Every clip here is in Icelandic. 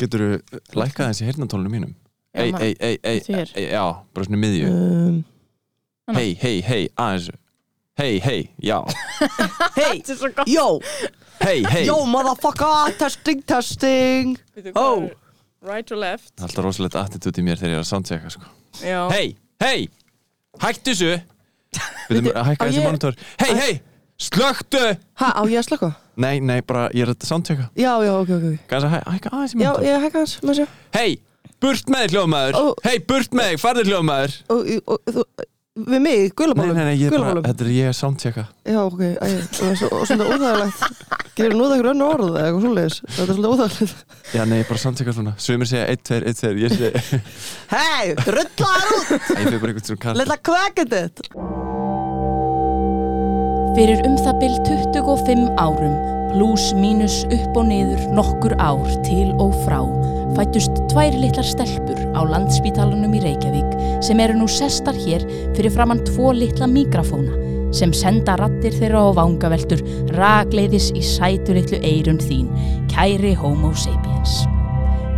Getur þú lækkað þessi hirnatólunum mínum? Ei, ei, ei, ei, já, bara svona miðju. Hei, hei, hei, aðeins. Hei, hei, já. Gott. yo, Hei, hei yo motherfucker Testing, testing. Hvað er Right or left? Það er alltaf rosalegt attitút í mér þegar ég er að soundchecka sko. Hei, hei, hættu þessu. Hækka þessi monitor. Hei, hei, slöktu Ha, á ég að slaka? Nei, nei, bara ég er að soundchecka. Já, já, ok, ok, ok. Gæs að hæ- hækka aðeins í Já, monitor ég hekka hans, maður sé Hei, burt með þig hljóðmaður. Ó. Hei, burt með þig, farðu hljóðmaður. Og, og, þú, við mig, Nei, gulabólum nei, nei, ég er bara, þetta er ég að soundchecka. Já, ok, æ, og, svo- og svona óþægilegt. Gerir nú það ykkur önnu orð eða eitthvað svoleiðis? Þetta er svolítið óþægilegt. Já, nei, ég er bara að soundchecka svona. Sumir segja 1, 2, 1, 2 Ég segi Hei, drullar út! Ég fyrir bara einhvern svona kall Lilla kvekendit Fyrir um það bil 25 árum, pluss mínus upp og niður nokkur ár til og frá, fættust tvær litlar stelpur á landspítalunum í Reykjavík sem eru nú sestar hér fyrir framann tvo litla mikrafóna sem senda rattir þeirra á vangaveltur ragleiðis í sætu litlu eirun þín, kæri homo sapiens.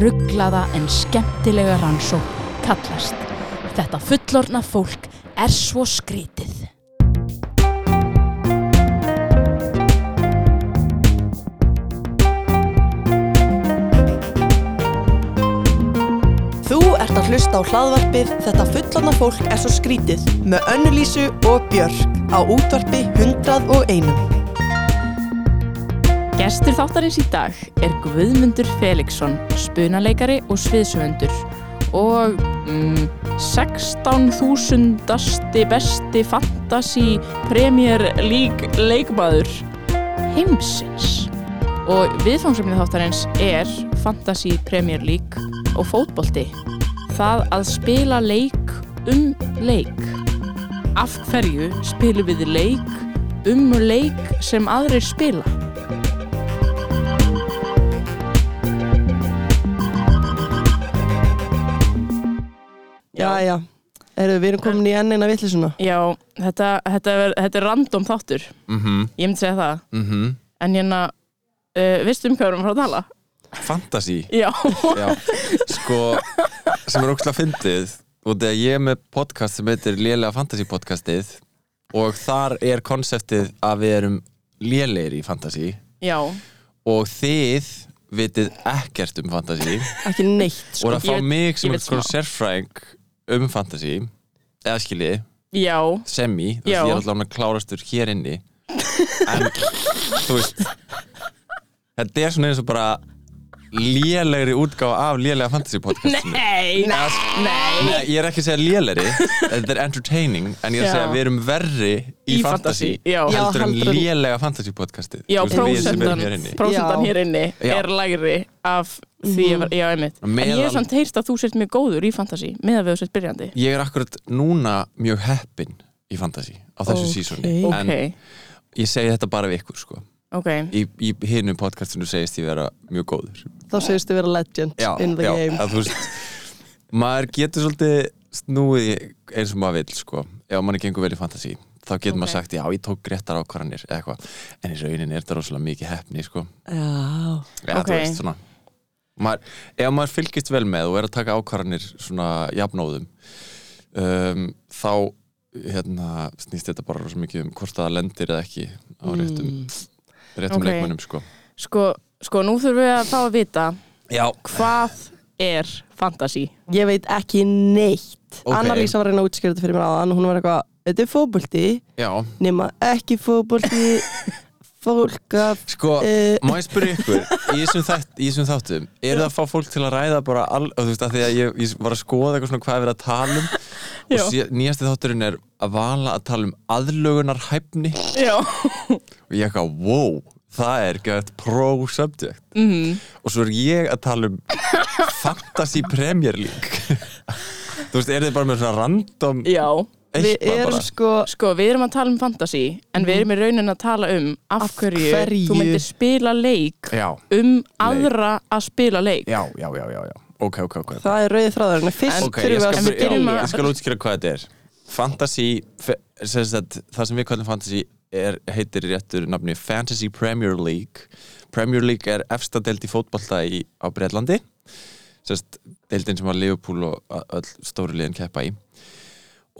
rugglaða en skemmtilega rannsók kallast. Þetta fullorna fólk er svo skrítið. Þú ert að hlusta á hlaðvarpið Þetta fullorna fólk er svo skrítið með Önnulísu og Björk á útvarpi 101 Gestur þáttarins í dag er Guðmundur Felixson, spunaleikari og sviðsöfundur og mm, 16.000 besti fantasy Premier League leikmaður heimsins. Og viðfangsefnið þáttarins er Fantasy Premier League og fótbolti. Það að spila leik um leik. Af hverju spilum við leik um leik sem aðrir spila? Já, já, Heyrðu, við erum komin í enn eina vittlisuna Já, þetta, þetta, er, þetta er random þáttur, Mhm, ég myndi segja það. mhm. En hérna, uh, veistu um hvað við erum fara að tala? Fantasy. Já, Já, sko sem er ógslag fyndið og þegar ég er með podcast sem heitir Lélega Fantasy podcastið og þar er konseptið að við erum lélegir í fantasy. Já, og þið vitið ekkert um fantasy. Ekki neitt, og sko að fá Ég veit- mig sem ég er um fantasy eða skiljið, já, semi þú Já. veist, ég er alltaf klárastur hér inni en þú veist þetta er svona eins og bara lélegri útgáfa af lélega fantasy podcastinu nei, nei, Nei, ég er ekki að segja lélegri Þetta er entertaining En ég er að Já. segja að við erum verri í, Í fantasy, fantasy, já. Já, Heldur en heldur en- lélega fantasy podcastið Já, Þú veist, við sem prósentan, erum hér inni. prósentan Já. hér inni Já. er lægri af því ég var, já, einmitt. En ég hef samt heyrst að þú sért mjög góður í fantasy með að við þú sért byrjandi. Ég er akkurat núna mjög heppin í fantasy Á þessu Ok. sísoni Ok, En ég segi þetta bara við ykkur sko ok, Í, í hinu podcastinu segist ég vera mjög góður Þá segist þið vera legend in the game að veist Maður getur svolítið snúið eins og maður vill sko Ef manni gengur vel í fantasy Þá getur maður Ok. sagt, já, ég tók gréttar ákvarðanir eða eitthvað, en í rauninni er þetta rosalega mikið heppni, sko. Já, Já, Ok. þú veist, svona maður, ef maður fylgist vel með og er að taka ákvarðanir svona jafnóðum um, þá hérna, snýst þetta bara rosa mikið um hvort það lendir eða ekki á réttum, réttum Ok. leikmönnum sko. sko, sko, nú þurfum við að fá að vita Já, hvað er fantasy? ég veit ekki neitt Ok. Anna-Lísa var reyna að útskýra þetta fyrir mér aðan Hún var eitthvað, þetta er fótbolti já, nema ekki fótbolti fólk af sko Eh. má ég spyrja ykkur, í þessum, þætt, í þessum þáttum er það að fá fólk til að ræða bara all, þú veist, að því að ég, ég var að skoða eitthvað svona hvað er verið að tala um Já. og sé, nýjasti þátturinn er að vala að tala um aðlögunar hæfni Já, og ég eitthvað, wow það er gett pro-subject mm. og svo er ég að tala um Fantasy League þú veist, er þið bara með svona random Já, Við erum sko sko við erum að tala um fantasy en við erum í raunin að tala um af, Af hverju, hverju? þú myndir spila leik já, um aðra að spila leik. Já, já, já, já, já. ok, ok, ok. Það er rauðið þráðurinn. Fyrst ok, þurfum ég við skal, já, að- ég skal útskýra hvað þetta er. Fantasy sagt, það sem við kallum Fantasy er, heitir í réttur nafni Fantasy Premier League. Premier League er efsta deild í fótbolta í, á Breitlandi sérst, deildin sem var Liverpool og öll stóri liðin keppa í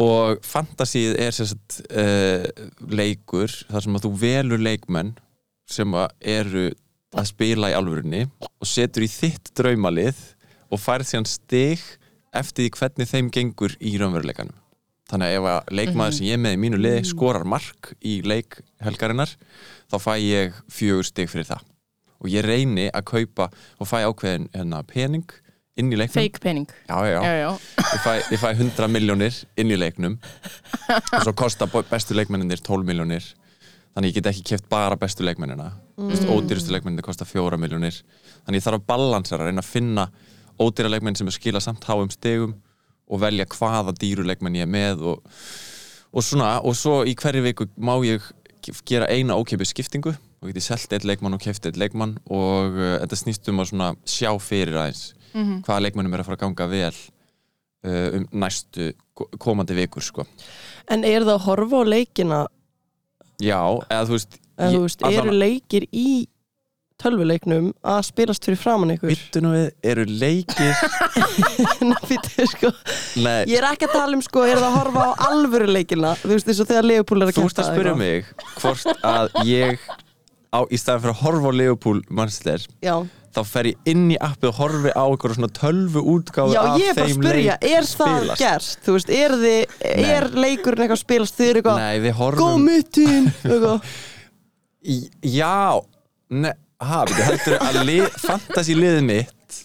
og fantasíð er sérst, uh, leikur þar sem að þú velur leikmenn sem að eru að spila í alvörunni og setur í þitt draumalið og færð síðan stig eftir því hvernig þeim gengur í raunveruleikanum. Þannig að ef að leikmaður sem ég með í mínu liði skorar mark í leik helgarinnar þá fæ ég fjögur stig fyrir það. Og ég reyni að kaupa og fæ ákveðin hérna, pening inn í leiknum. Fake pening. Já, já, já. Ég, fæ, ég fæ 100 miljónir inn í leiknum. Og svo kosta bestu leikmenninir 12 miljónir þannig ég get ekki keft bara bestu leikmennina. Mm. ódýrustu leikmenninir kosta 4 miljónir þannig ég þarf að balansera að reyna að finna ódýra leikmenn sem er skila samt háum stegum og velja hvaða dýru leikmenn ég er með og, og svona, og svo í hverju viku má ég gera eina ókipið skiptingu. Og geti selt eitt leikmann og keft eitt leikmann og uh, þetta snýst um að svona sjá fyrir aðeins hvaða leikmennum er að fara að ganga vel uh, um næstu ko- komandi vikur sko. En er það að horfa á leikina? Já, eða þú veist eða þú veist, eru leikir í tölvuleiknum að spilast fyrir framann ykkur? Vittu nú við, eru leikir Nei, býttu, sko. Nei, Ég er ekki að tala um sko, er það að horfa á alvöru leikina? Þú veist, eins og þegar Leopold er að þú ert að spyrja mig hvort að ég á, í staðan fyrir að horfa á Leopold mannsleir, Já, þá fer ég inn í appið og horfi á eitthvað svona tölvu útgáðu Já af ég er bara að þeim spyrja, leik er það gerst? Þú veist, er, þið, er leikurinn eitthvað að spilast eru eitthvað, Nei, við horfum mittin eitthvað. Já, ne, ha, við heldur að lið, fantasy liðið mitt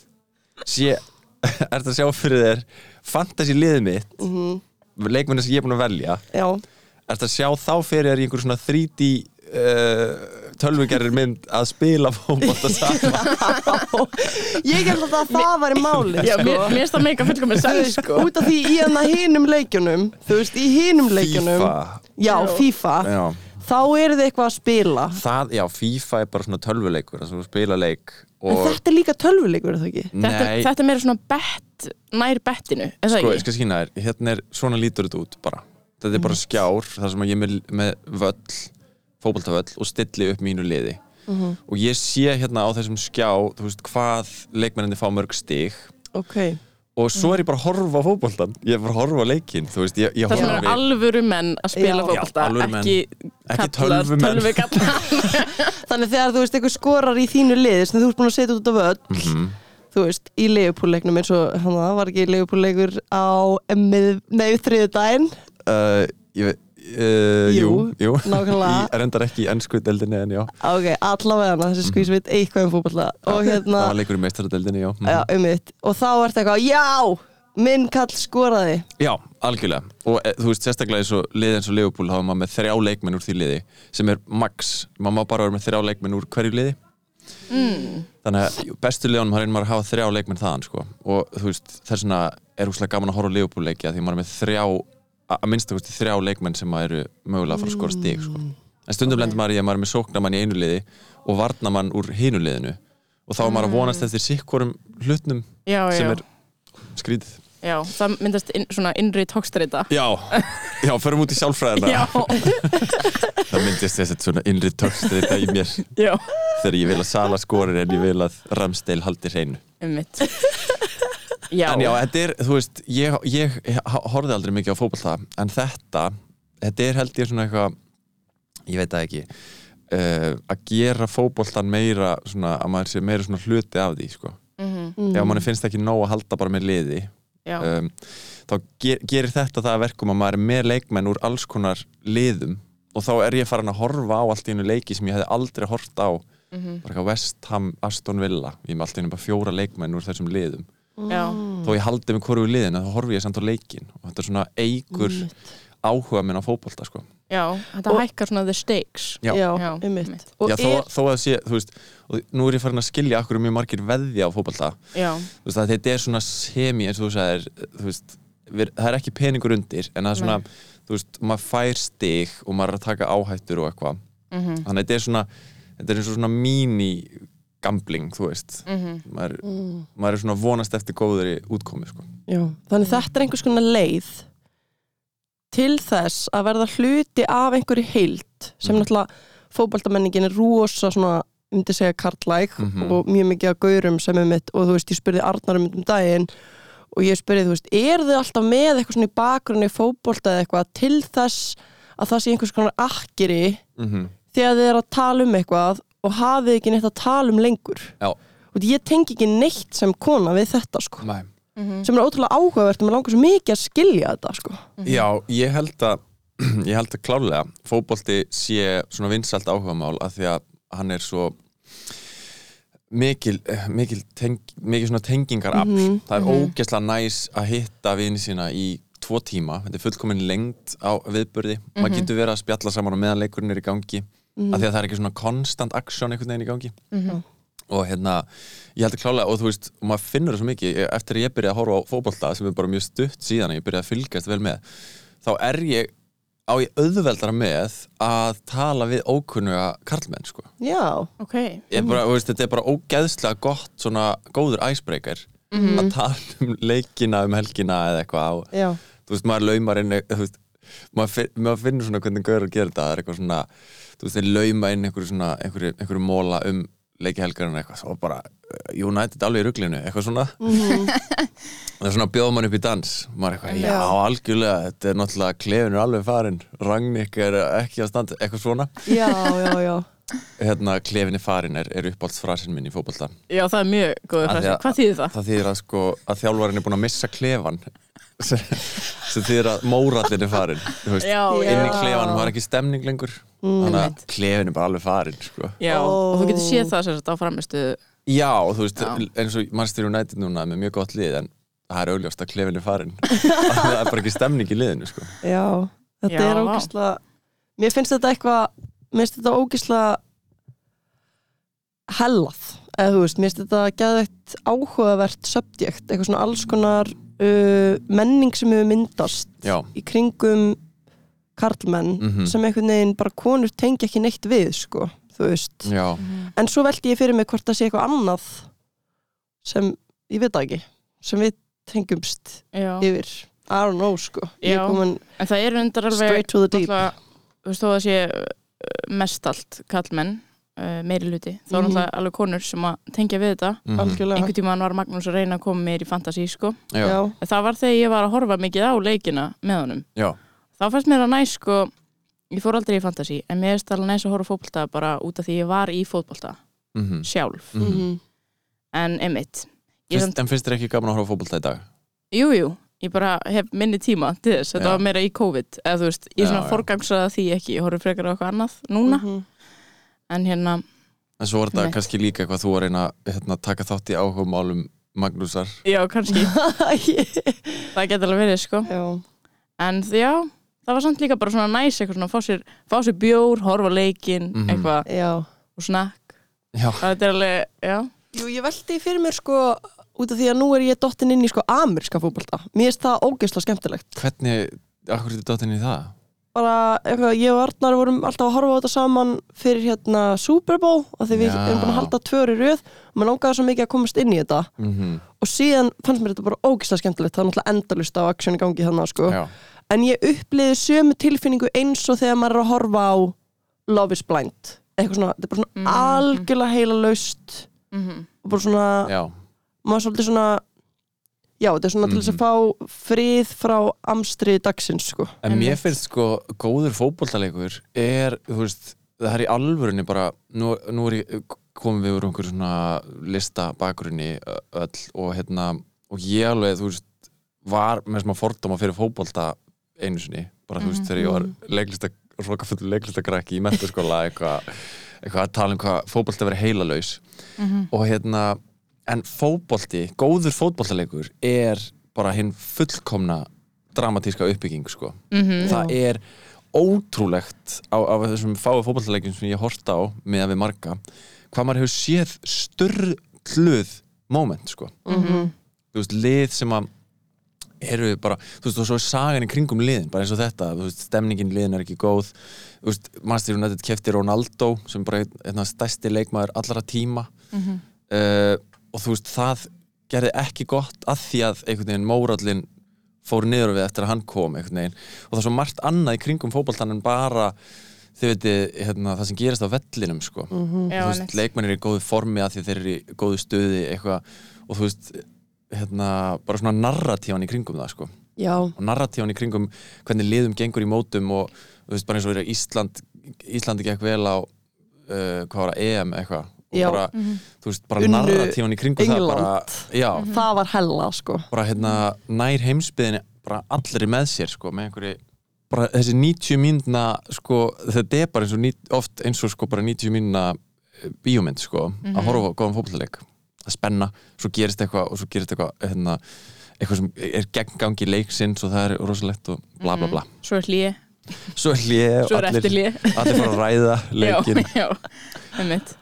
sé, er það að sjá fyrir þér fantasy liðið mitt mm. -hmm. leikmenni sem ég er búin að velja Já, er það að sjá þá fyrir þér í einhver svona 3D uh, tölvugerðir mynd að spila fótbolta saman. Ég held að það, það væri máli já sko. mér, mér finnst það meika sens veist, sko. út af því í hann að hinum leikjunum Þú veist, í hinum leikjunum FIFA Já, FIFA. Já, Þá eru þið eitthvað að spila. Það, já, FIFA er bara svona tölvuleikur þess að þú spila leik En og þetta er líka tölvuleikur, er það ekki? þetta, þetta er meira svona bett nær bettinu, er það sko, ég skal skýna þér hérna er, svona lítur þetta út bara. Þetta er bara skjár, þar sem að ég er með, með völl, fótboltavöll og stilli upp mínu liði og ég sé hérna á þessum skjá þú veist, hvað leikmenninni fá mörg stig Ok og svo er ég bara að horfa á fótboltan ég er bara að horfa á leikinn þú veist, ég, ég Það eru alvöru menn að spila menn. ekki, Ekki kallar, tölvumenn. tölvukallar. Þannig þegar þú veist eitthvað skorar í þínu lið sem þú ert búin að setja út á völl Mhm. þú veist, í leifupúlleiknum eins og hann var ekki leifupúlleikur á með, nei, þriðu daginn uh, ég, uh, jú, jú. nákvæmlega. ég reyndar ekki í ennsku deildinni en já, ok, allavega hana, þessi skvís veit eitthvað um fótballa og hérna, það var leikur í meistaradeildinni já. Mhm. já, um mitt og þá ert eitthvað, já, minn kall skoraði Já, algjörlega og e, þú veist sérstaklega eins og liði eins og Liverpool þá er maður með þrjá leikmenn úr því liði sem er max, maður má bara vera með þrjá leikmenn úr hverju liði mm. þannig að bestu liðunum har einn maður að hafa þrjá leikmenn þaðan sko. og þú veist þess vegna er húslega gaman að horfa á Liverpool leiki af því maður er með þrjá að að minnsta kosti þrjá leikmenn sem eru mögulega að fara að skora stig sko. en stundum lendur maður í að maður er með sóknamann í einu liði og varnamann úr hinu liðinu. Og þá er maður að vonast eftir sikkorum hlutnum Já, sem já, er skrítið. Já, það myndast inn, svona innri tókstreita. Já, já, förum út í sjálfræðina Já, Það myndist þess að svona innri tökst þetta í mér. Já, þegar ég vil að Sala skorir en ég vil að Ramsdale haldi hreinu. Um mitt. Já, En já, þetta er, þú veist, ég, ég horfði aldrei mikið á fótbolta en þetta, þetta er held ég svona eitthvað ég veit það ekki uh, að gera fótboltan meira svona, að maður sé meira svona hluti af því sko. Mhm, ef manni finnst ekki nóg að halda bara með liði um, þá ger, gerir þetta það að verkum að maður er með leikmenn úr alls konar liðum og þá er ég farin að horfa á allt í einu leiki sem ég hefði aldrei hort á. Mhm, bara eitthvað West Ham, Aston Villa ég með allt í einu bara fjóra leikmenn úr þessum liðum já, þó ég haldi með hvoru liðin þá horfi ég samt á leikin og þetta er svona eigur áhuga minn á fótbolta sko. Já, þetta Og- hækkar svona the stakes. Já. já, og Já, þó, er, þó að sé, þú veist og nú er ég farin að skilja akkur mjög margir veðja á að þetta er svona semi eins og þú sagðir þú veist, við, það er ekki peningur undir en það er svona, Nei. þú veist, maður fær stig og maður er að taka áhættur og eitthvað. Mhm, þannig að þetta er svona þetta er eins og svona mini gambling, þú veist mhm maður, mm, maður er svona vonast eftir góðri útkomi sko. já, þannig þetta er einhvers konar leið til þess að verða hluti af einhverju heild sem Mhm. náttúrulega fótboltamenningin er rosa svona myndi segja karlæg Mhm. og mjög mikið af gaurum sem er mitt og þú veist, ég spurði Arnar um um daginn og ég spurði, þú veist, er þið alltaf með eitthvað svona í bakgrunni í fótbolta eða eitthvað til þess að það sé einhvers konar akkeri mm þegar þið er að tala um eitthvað og hafið ekki neitt að tala um lengur Já. og ég tengi ekki neitt sem kona við þetta sko Nei. mhm. sem er ótrúlega áhugavert og mér langar svo mikið að skilja þetta sko Já, ég held að ég held að klálega fótbolti sé svona vinsælt áhugamál af því að hann er svo mikil, mikil, teng, mikil svona tengingar Mhm, það er mhm. ógeðslega næs að hitta vini sína í tvo tíma, þetta er fullkomin lengt á viðburði, maður Mhm. getur verið að spjalla saman og meðan leikurinn er í gangi Mhm. af því að það er ekki svona konstant aksjón einhvern veginn í gangi Mhm. og hérna, ég held að klálega og þú veist, og maður finnur það svo mikið eftir að ég byrjaði að horfa á fótbolta sem er bara mjög stutt síðan að ég byrjaði að fylgjast vel með þá er ég á ég auðveldara með að tala við ókunnuga karlmenn sko. Já, Ok er bara, þú veist, þetta er bara ógeðslega gott svona góður icebreaker Mhm. að tala um leikina um helgina eða eitthvað og já, þú veist, maður laumar inn þú veist, maður, finn, maður finnur svona hvernig gauður að gera þetta það er eitthvað svona, þú veist, þeir lauma inn einhverju svona, einhverju, einhverju móla um leiki eitthvað, svo bara uh, United alveg í ruglinu, eitthvað svona Mhm. það er svona að bjóða mann upp í dans maður er eitthvað, já, Já. algjörlega þetta er náttúrulega, klefin er alveg farin Ragnik er ekki að standa, eitthvað svona já, já, já. hérna, klefin er farin er, er uppáhaldsfrasin minn í fótbolta Já, það er mjög góður Af því frasi að- Hvað þýðir það? það þýðir að sko, að þjálfarinn er búin að missa klefan sem þýðir að mórallin er farin veist, Já, inn í klefanum var ekki stemning lengur Mm. þannig að klefin er bara alveg farin sko. Já, Ó. og þú getur séð það sem sagt á framistu já, og þú veist, Já. eins og Manchester United núna er með mjög gott lið en það er augljóst að klefin er farin það er bara ekki stemning í liðinu sko. já. Þetta Já, er vá. ógislega Mér finnst þetta eitthvað Mér finnst þetta ógislega hellað eða þú veist, mér finnst þetta geðveitt áhugavert subjekt, eitthvað svona alls konar uh, menning sem hefur myndast já, í kringum karlmenn Mhm. sem einhvern veginn bara konur tengja ekki neitt við sko, þú veist. Já, en svo veldi ég fyrir mig hvort það sé eitthvað annað sem, ég veit ekki sem við tengjumst Já, yfir. I don't know sko. Er en það er undar alveg straight to the deep. Þú veist, þó að sé uh, mestalt kallmenn uh, meiri hluti, þá er Mhm. náttúrulega alveg konur sem að tengja við þetta. Mhm, algjörlega. Einhvern tímann var Magnús að reyna að koma mér í fantasy sko. það var þegar ég var að horfa mikið á leikina með honum. Já, þá fannst mér að næst sko ég fór aldrei í fantasy, en mér finnst alveg næst að horfa á fótbolta bara út af því ég var í fótbolta mhm, sjálf, mhm. mhm, en einmitt. Ég Finnst, en finnst þér ekki gaman að horfa á fótbolta í dag? Jú, jú, ég bara hef minni tíma til þess, þetta Já. var meira í COVID eða þú veist, ég Já, svona já. forgangsaði því ekki, ég horfði frekar á eitthvað annað núna, mhm. En hérna En svo var þetta Nei. kannski líka eitthvað þú að reyna að hérna, taka þátt í áhugamálum Magnúsar. Já, kannski, það getur alveg verið sko, já, en já það var samt líka bara svona næs, eitthvað svona fá sér, fá sér bjór, horfa á leikinn Mhm. eitthvað, já. Og snakk Já, það er alveg, já. Jú, ég veldi fyrir mér sko út af því að nú er ég dottin inn í sko amerska fótbolta. Mér finnst það ógeðslega skemmtilegt. Hvernig, akkur er þetta dottin í það? Bara eitthvað, ég og Arnar vorum alltaf að horfa á þetta saman fyrir hérna Super Bowl og því við erum búin að halda tvöri röð og maður langaði svo mikið að komast inn í þetta. Mm og síðan fannst mér þetta bara ógeðslega skemmtilegt það er náttúrulega endalust á aksjón í gangi þannig sko. Já, en ég uppliði sömu tilfinningu eins og þegar maður er að horfa á Love is Blind. Eitthvað svona, þetta er bara svona Mhm. algjörlega heila laust mm og bara svona, já, maður er svolítið svona já, þetta er svona til þess að Mhm. fá frið frá amstri dagsins sko. en mér finnst sko góður fótboltaleikur er, þú veist það er í alvörunni bara nú, nú er ég, komum við úr einhver svona lista bakgrunni öll og hérna, og ég alveg þú veist, var með smá fordóma fyrir fótbolta einu sinni, bara þú veist, Mhm. þegar ég var leiklista, rokafull leiklistagrækki í mentaskóla eitthvað, eitthvað að tala um hvað fótbolta verið heilalaus -hmm. og hérna en fótbolti, góður fótboltaleikur er bara hinn fullkomna dramatíska uppbygging sko. Mm það er ótrúlegt á, á þessum fáu fótballleikjum sem ég horta á með að við marga hvað maður hefur séð störluð moment sko. Mhm. þú veist, lið sem að eru bara, þú veist, og svo er sagan í kringum liðin, bara eins og þetta, þú veist, stemningin liðin er ekki góð, þú veist, Master United kefti Ronaldo, sem bara af stærsti leikmaður allra tíma. Uh, og þú veist, það gerði ekki gott að því að einhvern veginn mórallin fór niður við eftir að hann kom einhvern veginn, og það er svo margt annað í kringum fótboltan en bara þið veitir, hérna, það sem gerist á vellinum sko, Já, þú veist, leikmennir er í góðu formi að því þeir eru í góðu stuði eitthvað, og þú veist hérna, bara svona narratífan í kringum það sko, og narratífan í kringum hvernig liðum gengur í mótum og þú veist, bara eins og verið Ísland Íslandi gekk vel á uh, hvað var það, EM eitthvað og Já. bara, Mhm. þú veist, bara narratífan í kringum það bara, England. já, það var hella sko. Bara hérna nær heimsbyðinni bara allir með sér sko, með einhverju bara þessi 90 mínuna sko, þetta er bara eins og oft eins og sko bara 90 mínuna bíómynd sko, að horfa á góðan fótballleik að spenna, svo gerist eitthvað og svo gerist eitthvað hérna, eitthvað sem er gegngangi leiksins og það er rosalegt og bla bla bla. Svo er hlýi, svo er hlið svo er eftir hlýi allir fara að ræða leikin Já, já, einmitt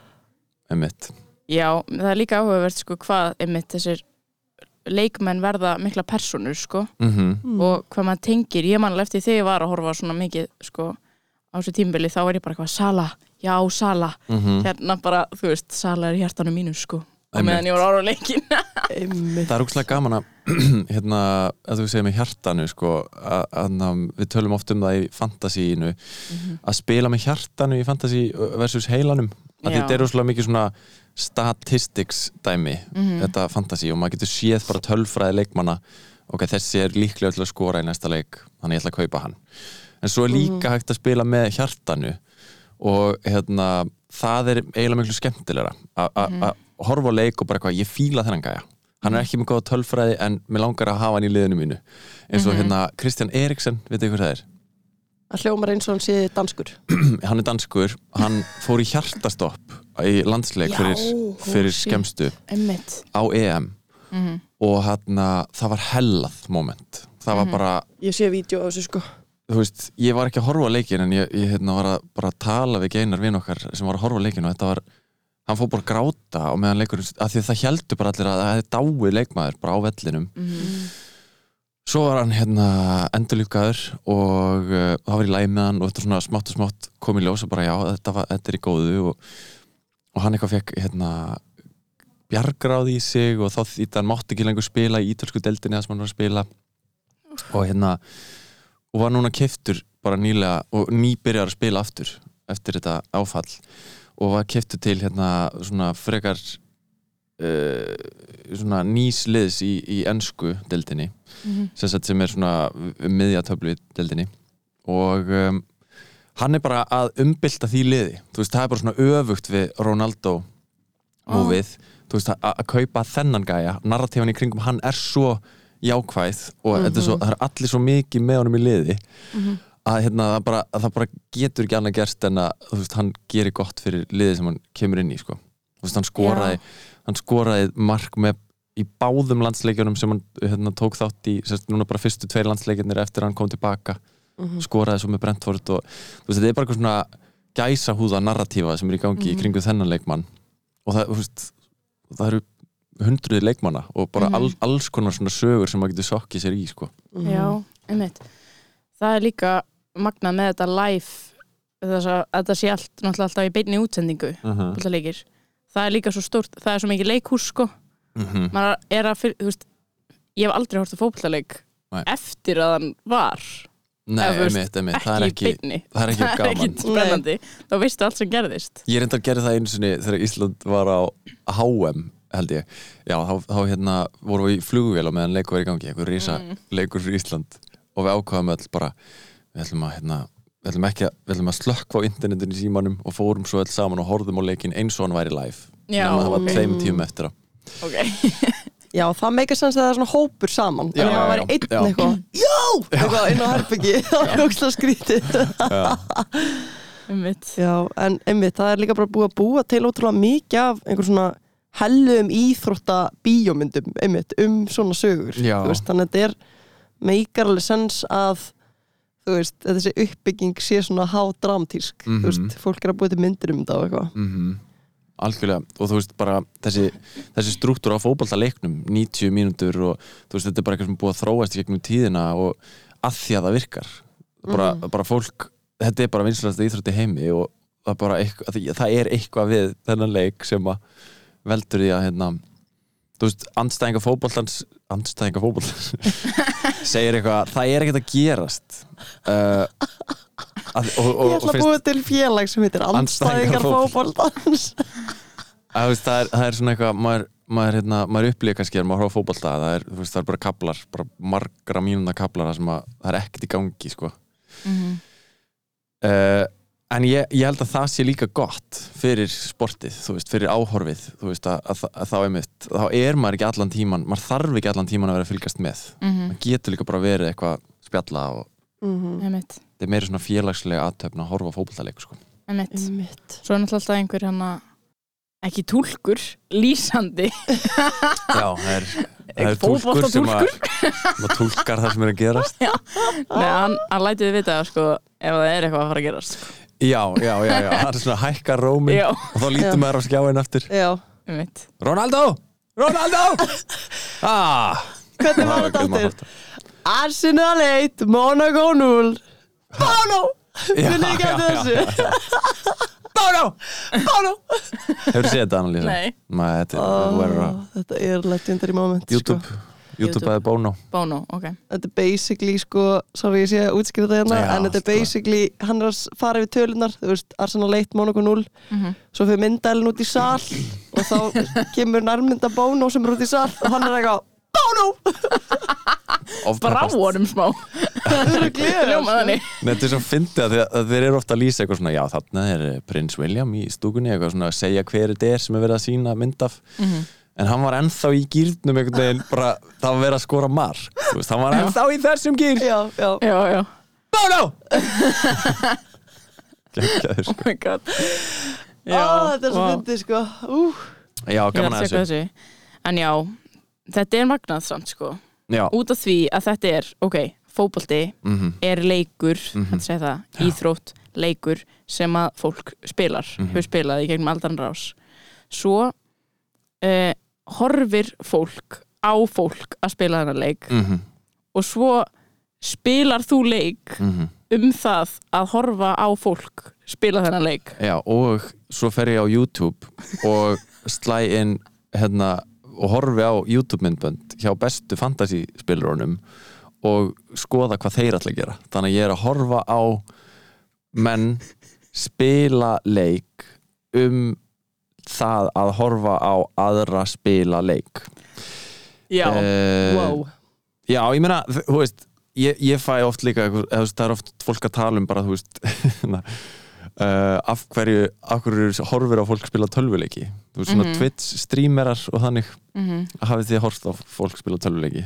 einmitt. Já, það er líka áhugavert sko hvað einmitt þessir leikmenn verða mikla personur sko. Mm. Og hvað maður tengir, ég man alveg eftir þegar ég var að horfa svona mikið sko á þessu tímbili þá er ég bara eitthvað Sala, já Sala. -hmm. hérna bara, þú veist, Sala er hjartanum mínu sko og meðan ég var ára á leikin Einmitt. Það er úkslega gaman að hérna, að þú segir með hjartanu sko, að, að, að við tölum oft um það í fantasíinu að spila með hjartanu í fantasí versus heilanum að þetta er úrslega mikið svona statistics dæmi Mhm. þetta fantasí og maður getur séð bara tölfræði leikmanna ok, þessi er líklega til að skora í næsta leik þannig ég ætla að kaupa hann. En svo er líka hægt að spila með hjartanu og hérna það er eiginlega miklu skemmtilegra að horfa á leik og bara eitthvað, ég fíla þennan gæja. Hann er ekki með góða tölfræði en mér langar að hafa hann í liðinu mínu. Eins og hérna Kristján Eriksen, veit þið hvað það er? Það hljómar eins og hann sé danskur. Hann er danskur, hann fór í hjartastopp í landsleik Já, fyrir, fyrir shit. skemmstu einmitt. á EM. Mhm. og hann það var hellað moment. Það var bara, Ég sé vídeo á þessu sko. Þú veist, ég var ekki að horfa á leikin en ég, ég hérna, var að bara tala við geinar vinn okkar sem var að horfa á leikin og þetta var hann fór bara að gráta og meðan leikurinn af því að það heldur bara allir að það er dáið leikmaður bara á vellinum. Mhm. svo var hann hérna endurlífgaður og uh, það var í læg með hann og þetta svona smátt og smátt kom í ljós og bara já, þetta, var, þetta er í góðu. Og, og hann eitthvað fekk hérna bjargráð í sig og þá þýtti hann mátti ekki lengur spila í ítölsku deildinni það sem hann var að spila. Og hérna og var núna keftur bara nýlega og nýbyrjar að spila aftur eftir þetta áfall og var keftur til hérna svona frekar uh, svona nýsliðs í, í ennsku deildinni Mhm. sem, sagt, sem er svona miðjatöflu í deildinni. Og um, hann er bara að umbylta því liði. Þú veist, það er bara svona öfugt við Ronaldo múfið, þú veist, að, kaupa þennan gæja, narratífan í kringum hann er svo jákvæð og þetta er svo, það er allir svo mikið með honum í liði að, hérna, það, bara, að það bara getur ekki annað gerst en að þú veist, hann gerir gott fyrir liðið sem hann kemur inn í sko. þú veist, hann skoraði hann skoraði mark með í báðum landsleikjunum sem hann hérna, tók þátt í, sérst, núna bara fyrstu tveir landsleikjunir eftir að hann kom tilbaka. Skoraði svo með Brentford og þú veist, þetta er bara eitthvað svona gæsa húða narratífa sem er í gangi í kringu þennan leikmann. Og það, þú veist, það eru hundruði leikmanna og bara all, alls konar svona sögur sem maður getur sokkið sér í sko. Já, einmitt. Það er líka magnað með þetta live þess að þetta sé allt náttúrulega alltaf í beinni útsendingu uh -huh. fótboltaleikir. það er líka svo stórt það er svo mikið leikhús sko. Mhm. maður er að, fyr- þú veist ég hef aldrei hort að fótboltaleik Nei. eftir að hann var. Nei, veist, einmitt, einmitt, ekki, það er ekki það er ekki það er gaman. ekki spennandi. Þá veistu allt sem gerðist. Ég reyndar að gera það einu sinni þegar Ísland var á HM held ég, já þá, þá hérna vorum við í flugvél og meðan leikur var í gangi einhver risa leikur fyrir Ísland. Og við ákvaðum öll bara við ætlum að hérna við ætlum ekki að, við ætlum að slökkva á internetinu í símanum og fórum svo öll saman og horfðum á leikin eins og hann væri live. Já, Nema það var tveim tíum eftir á. Ok, Já, það meikar sens að það er svona hópur saman. Já, Þannig að það væri einn Já. eitthvað. Já! Eitthvað inn á herbyggi Það er ógslag skrítið. Einmitt. Já, en einmitt, það er líka bara búið að búa til ótrúlega mikið af einhver svona hellum íþrótta bíómyndum einmitt um svona sögur. Já. Þú veist, þannig að þetta er meikar alveg sens að þú veist, þessi uppbygging sé svona hádramtísk Mhm. þú veist, fólk er að búið til myndir um þetta og eitthvað. Mm algjörlega. Og þú veist bara þessi, þessi struktúr á fótballtaleiknum 90 mínútur og þú veist þetta er bara eitthvað sem búið að þróast í gegnum tíðina og að því að það virkar. Bara, bara fólk, þetta er bara vinslæðast íþrótti heimi og það eitthvað, það er eitthvað við þennan leik sem að veldur því að hérna þú veist, andstæðinga fótballtans andstæðinga fótballtans segir eitthvað, það er ekkert að gerast uh, að, og, og, Ég ætla að búið til félag sem heitir Andstæðingar veist, það, er, það er svona eitthvað maður, maður, hérna, maður upplýja kannski að maður horfa á fótbolta það er, veist, það er bara kaplar, bara margra það sem að það er ekkert í gangi sko. Mhm. uh, en ég, ég held að það sé líka gott fyrir sportið, þú veist, fyrir áhorfið þú veist, að, að, að þá er mitt þá er maður ekki allan tíman, maður þarf ekki allan tíman að vera að fylgast með, Mhm. maður getur líka bara verið eitthvað spjalla og Mhm. Einmitt, það er meira svona félagslega aðtöfn að horfa á fótboltaleik sko. einmitt Einmitt. Svo er náttúrulega alltaf einhver hann að ekki túlkur, lýsandi Já, það er, það er Fótboltatúlkur. sem að, sem að túlkar það sem er að gerast Nei, hann, hann lætið við vita sko, ef það er eitthvað að fara að gerast sko. Já, já, já, já, það er svona hækka rómin Já, og þá lítur maður á skjáin eftir Já, einmitt Ronaldo! Ronaldo! Ah, hvernig var þetta aftur? Arsenal 1, Monaco 0 Bono! Já, Vil ekki að þessu Bono! Bono! Hefur þú séð þetta annalísa? Nei, Nei, þetta er, þú verður að Ó, Þetta er legendary moment sko. YouTube, YouTube YouTube. eða Bono Bono, ok Þetta er basically sko, sorry ég sé að útskýra þetta hérna en þetta er lagi. basically, hann er að fara yfir tölunar þú veist, Arsenal 1, Monaco 0 Mhm. svo fyrir myndælinn út í sal og þá kemur nærmynda Bono sem er út í sal og hann er eitthvað Bono! Brá honum smá Ljóma þannig Nei, þetta er svo fyndið að, þeir- að þeir eru ofta að lýsa eitthvað svona, já þarna er prins William í stúkunni, eitthvað svona að segja hver þetta er sem er verið að sína mynd af Mhm. En hann var ennþá í gýrnum einhvern veginn bara, það var verið að skora mark þú veist, hann var Já. ennþá í þessum gýr Já, já, Já, já, Bono! Gekkjaður oh sko my god Ó, þetta er svo vá. fyndið sko Ú, Já, gaman að þessu þessu En já, þetta er magnað samt sko Já, Út af því að þetta er, ok, fótbolti mhm, er leikur, Mhm. þetta segja það, Já. íþrótt, leikur sem að fólk spilar, Mhm. hefur spilað í gegnum aldan rás. Svo uh, horfir fólk á fólk að spila þennan leik mhm, og svo spilar þú leik mhm. um það að horfa á fólk spila þennan leik. Já, og svo fer ég á YouTube og slæ inn hérna og horfi á YouTube myndbönd hjá bestu fantasy spilurunum og skoða hvað þeir ætla að gera. Þannig að ég er að horfa á menn spila leik um það að horfa á aðra spila leik. Já, Eh, wow Já, ég meina, þú veist ég, ég fæ oft líka, eitthvað, eða, þú veist, það er oft fólk að tala um bara, þú veist uh, af hverju, af hverju horfir á fólk spila tölvuleiki? Þú veist, svona Mhm. Twitch streamerar og þannig. Mm hafið þið horft á fólk spila tölvuleiki?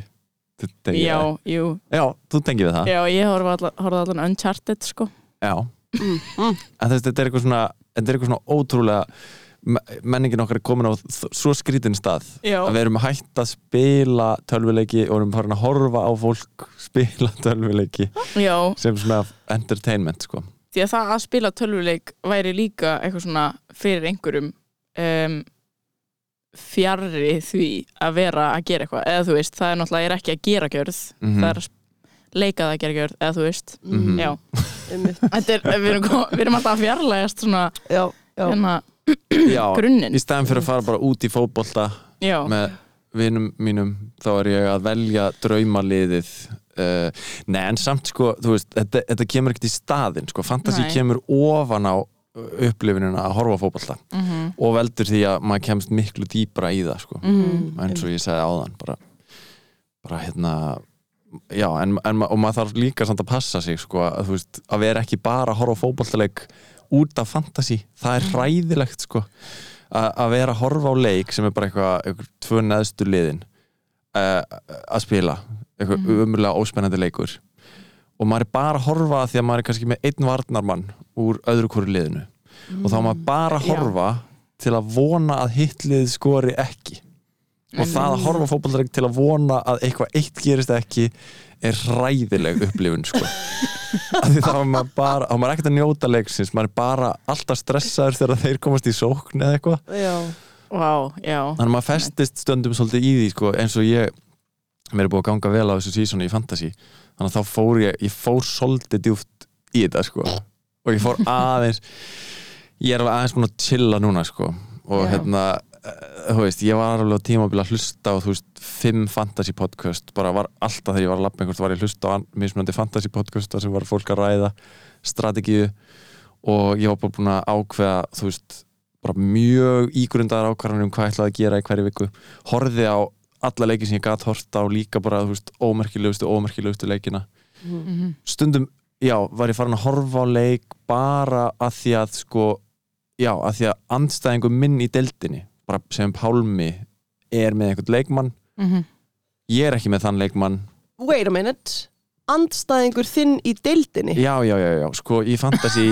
Já, jú. Já, þú tengið við það? Já, ég horfa allan Uncharted sko. Já, mm, mm. en þú veist, þetta er eitthvað svona þetta er eitthvað svona ótrúlega menningin okkar er komin á svo skrítin stað Já, að við erum hægt að spila tölvuleiki og erum farin að horfa á fólk spila tölvuleiki já, sem svona entertainment sko. því að það að spila tölvuleik væri líka eitthvað svona fyrir einhverjum um, fjarrri því að vera að gera eitthvað. Eða þú veist, það er náttúrulega er ekki að gera gjörð. Mhm. það er að leika það að gera gjörð eða þú veist, já. Einmitt. Þetta er, við, erum, við erum alltaf að fjarlægast svona Já, já, hérna, Já, grunninn. í staðin fyrir að fara bara út í fótbolta já, með vinum mínum þá er ég að velja draumaliðið uh, Nei, en samt sko þú veist, þetta, þetta kemur ekkert í staðinn sko, fantasi kemur ofan á upplifinina að horfa á fótbolta mhm, og veldur því að maður kemst miklu dýpra í það sko, mhm, eins og ég sagði áðan bara, bara hérna já, en, en, og maður þarf líka samt að passa sig sko, að, veist, að vera ekki bara að horfa á fótboltaleik út af fantasi, það er hræðilegt sko, að vera að horfa á leik sem er bara eitthvað, eitthvað tvö neðstu liðin uh, að spila. Eitthvað Mhm. umurlega óspennandi leikur. Og maður er bara að horfa því að maður er kannski með einn varnarmann úr öðru hverju liðinu. Og þá maður bara að Já. horfa til að vona að hittlið skori ekki. Og það að horfa fótballleik til að vona að eitthvað eitt gerist ekki er hræðileg upplifun sko. af því þá er maður bara þá er maður ekkert að njóta leiksins, maður er bara alltaf stressaður þegar þeir komast í sókn eða eitthvað, Já, Vá, já. Þannig að maður festist stundum svolítið í því, sko, eins og ég mér er búið að ganga vel á þessu sísoni í fantasy þannig að þá fór ég, ég fór svolítið djúft í þetta, sko. Og ég fór aðeins ég er alveg aðeins búin að chilla núna, sko. Og Já. hérna þú veist, ég var alveg á tímabil að hlusta á þú veist, fimm fantasy podcast. Bara var alltaf þegar ég var að lappa einhvert var ég að hlusta á an- mismunandi fantasy podcast þar sem var fólk að ræða strategíu. Og ég var bara búin að ákveða þú veist, bara mjög ígrundaðar ákvarðanir um hvað ég ætlaði að gera í hverju viku. Horfði á alla leiki sem ég gat horta á líka bara, þú veist, ómerkilegustu ómerkilegustu leikina. Mhm. stundum, já, var ég farin að horfa á leik bara að því að sko, já, að því að andstæðingu minn í deildinni, bara sem Pálmi er með einhvern leikmann. Mhm. ég er ekki með þann leikmann. Wait a minute. Andstæðingur þinn í deildinni? Já, já, já, já, sko, í fantasy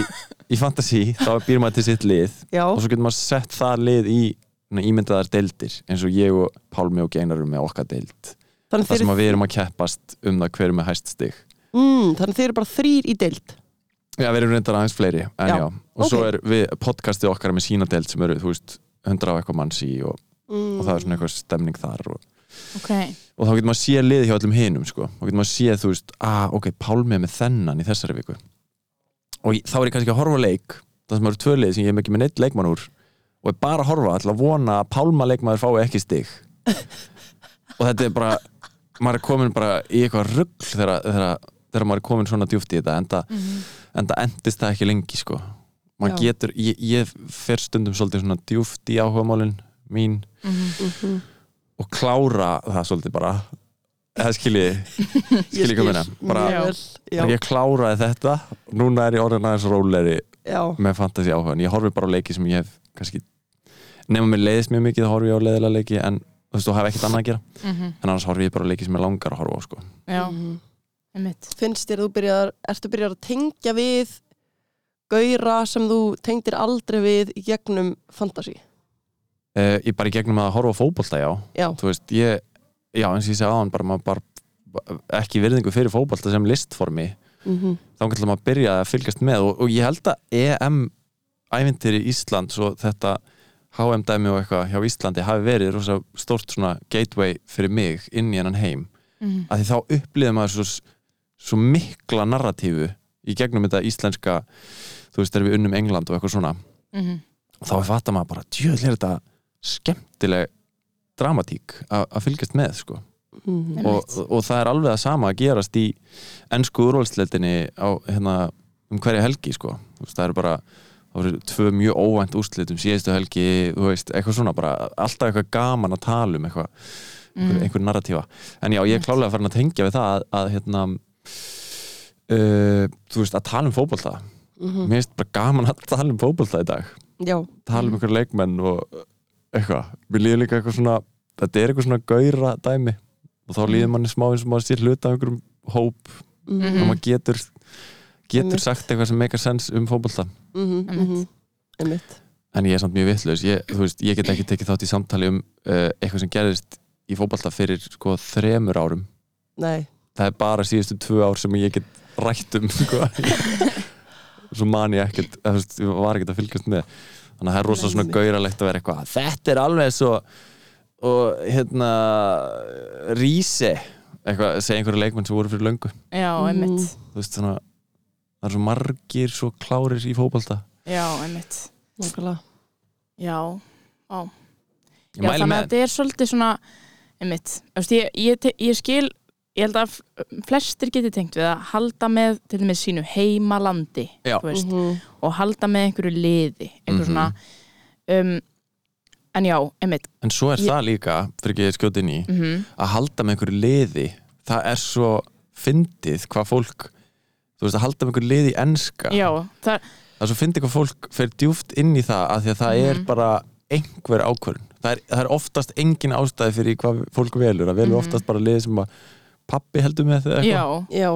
í fantasy, þá býr maður til sitt lið. Já, og svo getur maður sett það lið í ímyndaðar deildir eins og ég og Pálmi og Geinar erum með okkar deild. Þannig þar sem við erum að keppast um það hver er með hæst stig. Mm, þannig þeir eru bara þrýr í deild. Já, við erum reyndar aðeins fleiri en Já, já, og svo ok. er við podcastið okkar með sína deild sem eru, þú veist, 100 á eitthvað manns í og, mm. og það er svona eitthvað stemning þar og, Ok, og þá getur maður séð liði hjá öllum hinum sko, og getur maður séð, þú veist, að ok, Pálmi er með þennan í þessari viku. Og ég- þá er ég kannski að horfa leik það sem eru tvö lið sem ég er ekki með neitt leikmann úr og er bara að horfa að vona að Pálma leikmaður fái ekki stig. Og þetta er bara maður er komin bara í eitthvað rugl þegar, þegar, þegar maður er komin svona djúft í þetta en það en það endist það ekki lengi sko maður getur, ég, ég fer stundum svolítið svona djúft í áhugamálin mín Mhm. og klára það svolítið bara. Eða skilji, skilji hvað meina. bara, Já. já, ég kláraði þetta. Núna er ég orðin aðeins róleri með fantasi áhugan, ég horfi bara á leiki sem ég hef kannski, nema mér leiðist mjög mikið þá horfi ég á leiðilega leiki en þú veist, þú hef ekkert annað að gera, Mhm. en annars horfi ég bara á leiki sem ég langar að horfa á sko. Já, Mhm. einmitt. Finnst þér þú byrjar, ertu byrjar að tengja við gaura sem þú tengdir aldrei við í gegnum fantasi? uh, ég bara í gegnum að horfa á fótbolta, já. Já, þú veist, ég, já eins og ég segi aðan bara, maður bara ekki virðingu fyrir fótbolta sem listformi. Mm þá kannski maður byrja að fylgjast með og, og ég held að EM ævintir í Ísland svo þetta HM dæmi og eitthvað hjá Íslandi hafi verið rosa stórt svona gateway fyrir mig inn í hennan heim. Mhm. að því þá upplýði maður svo, svo mikla narratífu í gegnum þetta íslenska þú veist, þegar við unnum England og eitthvað svona Mhm. þá er fatta maður bara, djöðl er þetta skemmtileg dramatík að fylgjast með sko. Mm og, og það er alveg að sama að gerast í ennsku úrvalsleitinni á hérna um hverja helgi sko. Veist, það eru bara það voru tvö mjög óvænt úrslit um síðustu helgi þú veist, eitthvað svona bara alltaf eitthvað gaman að tala um eitthvað Mhm. einhver narratífa. En já, ég er klálega farin að tengja við það að, að hérna uh, þú veist, að tala um fótbolta -hmm. mér finnst bara gaman að tala um fótbolta í dag. Já, tala um einhver leikmenn og eitthvað, mér líður líka eitthvað svona þetta er eitthvað svona gaura dæmi. Og þá líður manni smá eins og maður sér hluta af einhverjum hóp. Mm og maður getur getur sagt eitthvað sem meikar sens um fótbolta. -hmm. Einmitt. Einmitt. En ég er samt mjög vitlaus. Ég, þú veist, ég get ekki tekið þátt í samtali um uh, eitthvað sem gerðist í fótbolta fyrir sko þremur árum. Nei, það er bara síðustu tvö ár sem ég get rætt um sko. svo man ég ekkert ég var ekkert að fylgjast með. Þannig að það er rosa svona gauralegt að vera eitthvað þetta er alveg svo og hérna rísi eitthvað, segja einhverju leikmenn sem voru fyrir löngu. Já, Mhm. einmitt. Þú veist svona það er svo margir svo klárir í fótbolta. Já, einmitt. Nákvæmlega. Já, ég Já mæli þannig að með þetta er svolítið svona einmitt, Þú veist, ég, ég, te- ég skil ég held að flestir geti tengt við að halda með til dæmis sínu heimalandi veist, Mhm. og halda með einhverju liði einhver Mhm. svona um, en já, einmitt en svo er Ég- það líka, fyrir ekki að skjóta inn í mm að halda með einhverju liði það er svo fyndið hvað fólk þú veist að halda með einhverju liði í enska já, það, það er svo fyndið hvað fólk fer djúft inn í það af því að það er Mhm. bara einhver ákvörn það er, það er oftast engin ástæði fyrir hvað fólk velur það velur Mhm. oftast bara liði sem að pappi heldur með eða eitthvað. Já, Já,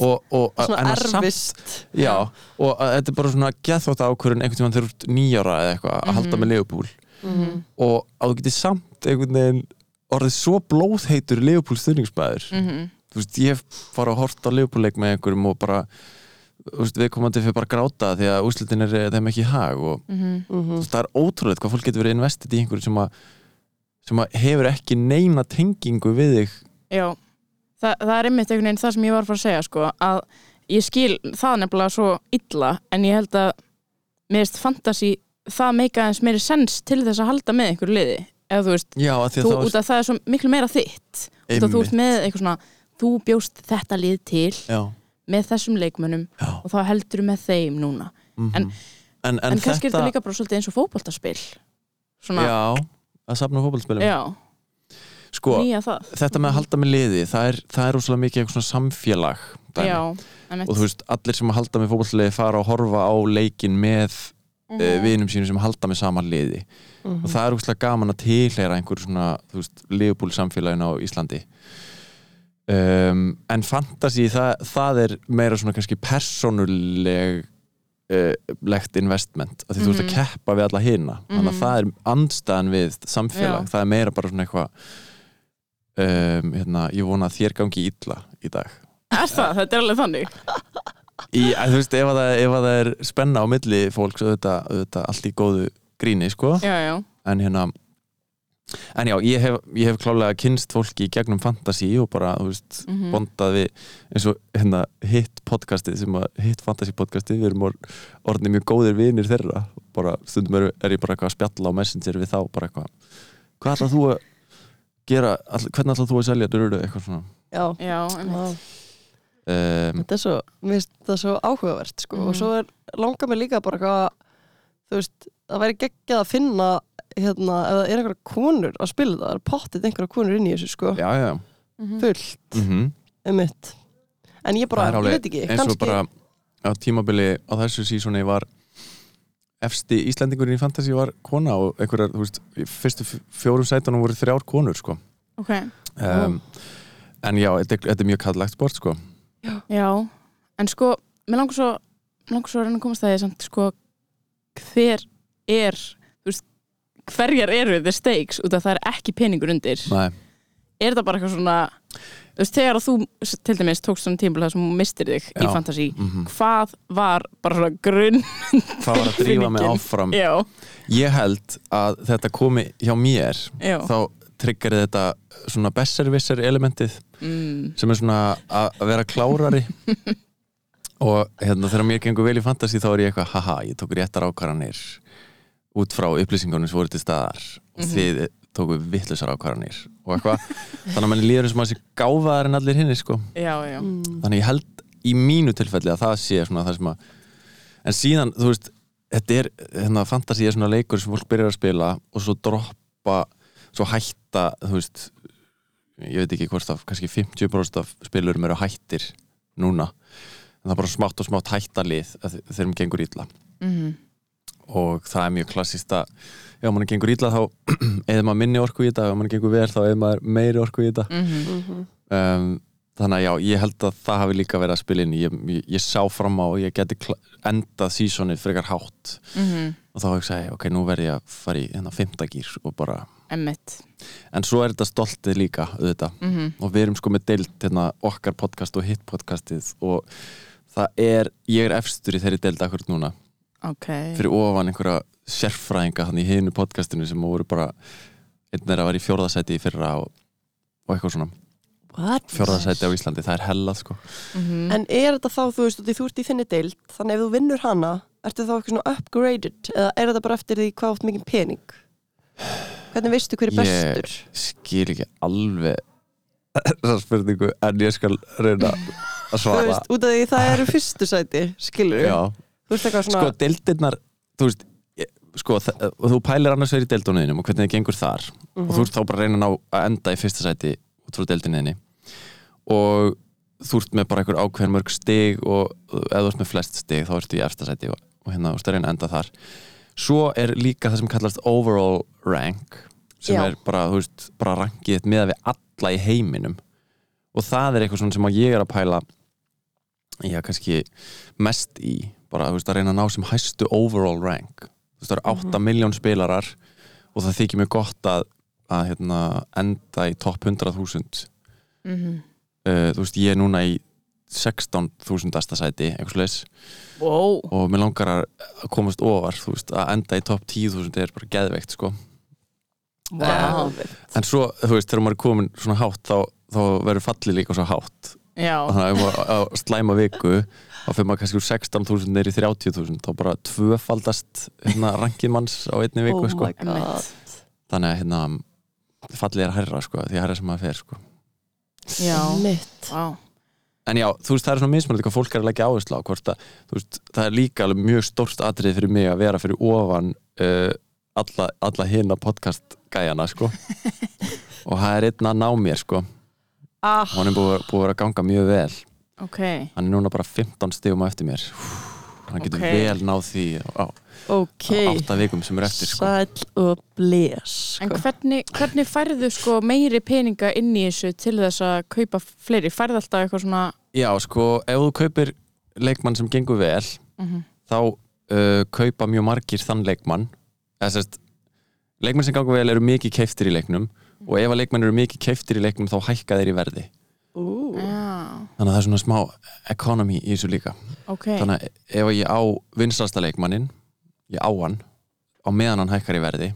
og, og, svona að erfist. Já, og að, þetta er bara svona geðþótt ákvörn einhvern tímann þegar þú ert nýjára eða eitthvað að halda Mhm. með Leopold. Mhm. og að þú getur samt einhvern veginn orðið svo blóðheitur Leopold stuðningsmæður mm þú veist, ég hef bara hort á Leopold-leik með einhverjum og bara þú veist, viðkomandi fyrir bara að gráta því að úslitin er þeim ekki í hag og Mhm. þú veist, það er ótrúlegt hvað fólk getur verið investið í einhverju sem að sem að hefur ekki neina tengingu við þig. Já, Þa, það er einmitt einhvern veginn það sem ég var að fara að segja sko, að ég skil það nefnilega svo illa en ég held að mér veist fantasy það meika eins meiri sens til þess að halda með einhverju liði. Eða þú veist, já, þú, að út af það er svo miklu meira þitt. Út af þú ert með eitthvað svona þú bjóst þetta lið til já, með þessum leikmönnum já, og þá heldur með þeim núna. Mhm. En- en, en, kannski er þetta líka bara svolítið eins og fótboltaspil. Svona, já, að safna fótballspilum já, sko, þetta með að halda með liði það er, það er rosalega mikið eitthvað svona samfélag já, og þú veist, allir sem að halda með fótballsliði fara og horfa á leikin með mm Mhm. vinum sínum sem halda með sama liði. Og það er úrslega gaman að tilheyra einhver svona, þú veist, liðbúl samfélagin á Íslandi. Um, en fantasy það, það er meira svona kannski persónuleg uh, legt investment. Að því þú ert að Mhm. keppa við alla hina. Þannig að Mhm. það er andstæðan við samfélag, Já. það er meira bara svona eitthvað um, hérna, ég vona að þér gangi illa í dag. Er það? Þetta er alveg þannig. Í, að, þú veist, ef að, það, ef að það er spenna á milli fólks auðvitað, auðvitað allt í góðu gríni, sko. Já, já, en hérna en já, ég hef, ég hef klálega kynst fólki í gegnum fantasy og bara, þú veist, Mhm. bondað við eins og hérna hitt podcastið sem að, hitt fantasy podcastið, við erum or- orðnir mjög góðir vinir þeirra. Bara stundum er, er ég bara eitthvað að spjalla á messenger við þá, bara eitthvað. Hvað ætlað þú að gera, all, hvernig ætlað þú að selja dörru, eitthvað svona? Já, já, um, þetta er svo, mér finnst það svo áhugavert sko. Mhm. og svo er, langar mér líka bara eitthvað þú veist, það væri geggjað að finna hérna, ef það er einhverja konur að spila það, það er pottið einhverja konur inn í þessu sko, já, já, Mhm. fullt. Mhm. Um mitt en ég bara, ég veit ekki, eins og kannski bara á tímabili á þessu sísoni var efsti Íslendingurinn í fantasy var kona og einhverjar, þú veist, í fyrstu fjórum sætunum voru þrjár konur, sko. Ok, um, en já, þetta er, þetta er mjög kallagt sport, sko. Já. En sko, mér langar svo langar svo að reyna að komast að því samt sko hver er veist, hverjar eru the stakes út af það er ekki peningur undir? Nei, er þetta bara eitthvað svona þú veist, þegar þú til dæmis tókst svona tímul það sem mistir þig í Já. fantasy mhm. hvað var bara svona grunn hvað var að drífa mig áfram? Já, ég held að þetta komi hjá mér já. þá triggerði þetta svona besservisser elementið mm, sem er svona að vera klárari. Og hérna þegar mér gengur vel í fantasy þá er ég eitthvað, haha, ég tók réttar ákvarðanir út frá upplýsingunum sem voru til staðar. Og Mhm. þið tóku vittlusar ákvarðanir og eitthvað, þannig að mann líður eins og maður sé gáfaðar en allir hinni sko. Mm, þannig ég held í mínu tilfelli að það sé svona það sem að en síðan, þú veist, þetta er hérna, fantasy er svona leikur sem fólk byrjar að spila og svo droppa svo hætta, þú veist ég veit ekki hvort af, kannski 50% af spilurum eru hættir núna. En það er bara smátt og smátt hættalið þegar þeim gengur illa. Mm og það er mjög klassist að ef mann gengur illa þá eða maður minni orku í þetta, ef mann gengur vel þá eða maður meiri orku í þetta -hmm. mhm. um, þannig að já, ég held að það hafi líka verið að í. ég, ég, ég sá fram á og ég geti endað sísonið frekar hátt Mm og þá hugsaði ég, ok, nú verð ég að fara í hérna fimmtagýr og bara emmitt en svo er þetta stoltið líka auðvitað mm og við erum sko með deild hérna, okkar podcast og hitt podcastið og það er, ég er efstur í þeirri deild akkur núna ok. Fyrir ofan einhverja sérfræðinga hann í hinu podcastinu sem voru bara einn er að vera í fjórðasæti í fyrra og, og eitthvað svona. What? fjórðasæti á Íslandi, það er hellað sko. Mm En er þetta þá, þú veist, þú ert í þinni deild þannig ef þú vinnur hana, ertu þá eitthvað svona upgraded? Eða er þetta bara eftir því hvað átt mikið pening? Hvernig veistu hver er Ég- bestur? skil ekki alveg þessa spurningu en ég skal reyna að Þú svara. veist, út af því það eru fyrstu sæti, skilur Já, Eitthvað sko svona, deildirnar þú veist, ég- sko og þú pælir annars verið í deildunniðinum og hvernig það gengur þar. Mhm. og þú ert þá bara að reyna að, að enda í fyrsta sæti út frá deildinniðinni. Og þú ert með bara einhver ákveðin mörg stig og ef þú ert með flest stig þá ertu í efsta sæti og, og hérna þú ert að reyna að enda þar. Svo er líka það sem kallast overall rank sem Já. er bara, þú veist, bara rankið með við alla í heiminum. Og það er eitthvað svona sem ég er að pæla já, kannski mest í, bara, veist, að reyna að ná sem hæstu overall rank þú veist, það eru 8 Mhm. miljón spilarar og það þykir mjög gott að að hérna, enda í topp 100.000 Mhm. uh, þú veist, ég er núna í 16.000. sæti eitthvað leis Wow. og mér langar að komast ofar veist, að enda í topp 10.000 er bara geðveikt sko. Vá. en svo, þú veist, þegar maður er komin svona hátt þá, þá verður fallið líka svo hátt Já, þannig að á slæma viku þá fyrir maður kannski úr 16.000 neyri 30.000 þá bara tvöfaldast hérna, rankið manns á einni viku oh sko. þannig að hérna, fallið er hærra sko, því hærra sem maður fer sko. já. mitt Vá. en já, þú veist, það er svona mismunandi hvað fólk er að leggja áherslu á hvort að, veist, það er líka alveg mjög stórst atrið fyrir mig að vera fyrir ofan uh, alla, alla hina podcast gæjana sko og það er einn að ná mér sko ah, hann er búið, búið að vera að ganga mjög vel Ok, hann er núna bara 15 stigum á eftir mér hann getur Ok. vel náð því á, ok á 8 vikum sem er eftir sko. sæl og bles en sko. hvernig, hvernig færðu sko meiri peninga inn í þessu til þess að kaupa fleiri? Færðu alltaf eitthvað svona já, sko, ef þú kaupir leikmann sem gengur vel Mhm. þá uh, kaupa mjög margir þann leikmann eða sérst leikmann sem gangur vel eru mikið keiftir í leiknum og ef að leikmann eru mikið keiftir í leiknum þá hækka þeir í verði Já, þannig að það er svona smá economy í þessu líka. Ok. Þannig að ef ég á vinsalasta leikmannin ég á hann á meðan hann hækkar í verði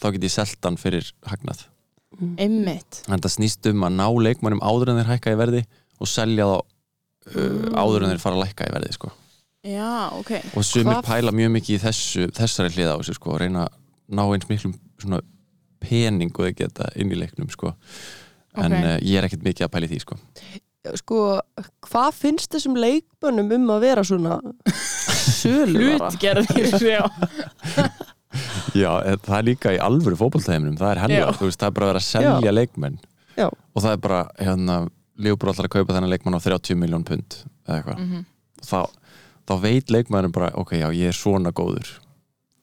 þá get ég selt hann fyrir hagnað. Einmitt. Þannig að það snýst um að ná leikmannum áður en þeir hækka í verði og selja þá uh, áður en þeir fara að lækka í verði sko. Já, ok. Og sumir Hvað- pæla mjög mikið í þessu, þessari hlið á þessu sko, og reyna að ná eins miklum svona pening og þau geta inn í leiknum sko. En Ok. uh, ég er ekkert mikið að pæla í því sko. sko, hvað finnst þessum leikmönnum um að vera svona? Hlutgerðir, já Já, en það er líka í alvöru fótballtæðinum það er Já. veist, það er bara að vera að selja leikmenn Já. og það er bara, hérna, Leopold ætlar að kaupa þennan leikmann á 30 miljón pund eða eitthvað Mhm. þá, þá veit leikmæðurinn bara ok, já, ég er svona góður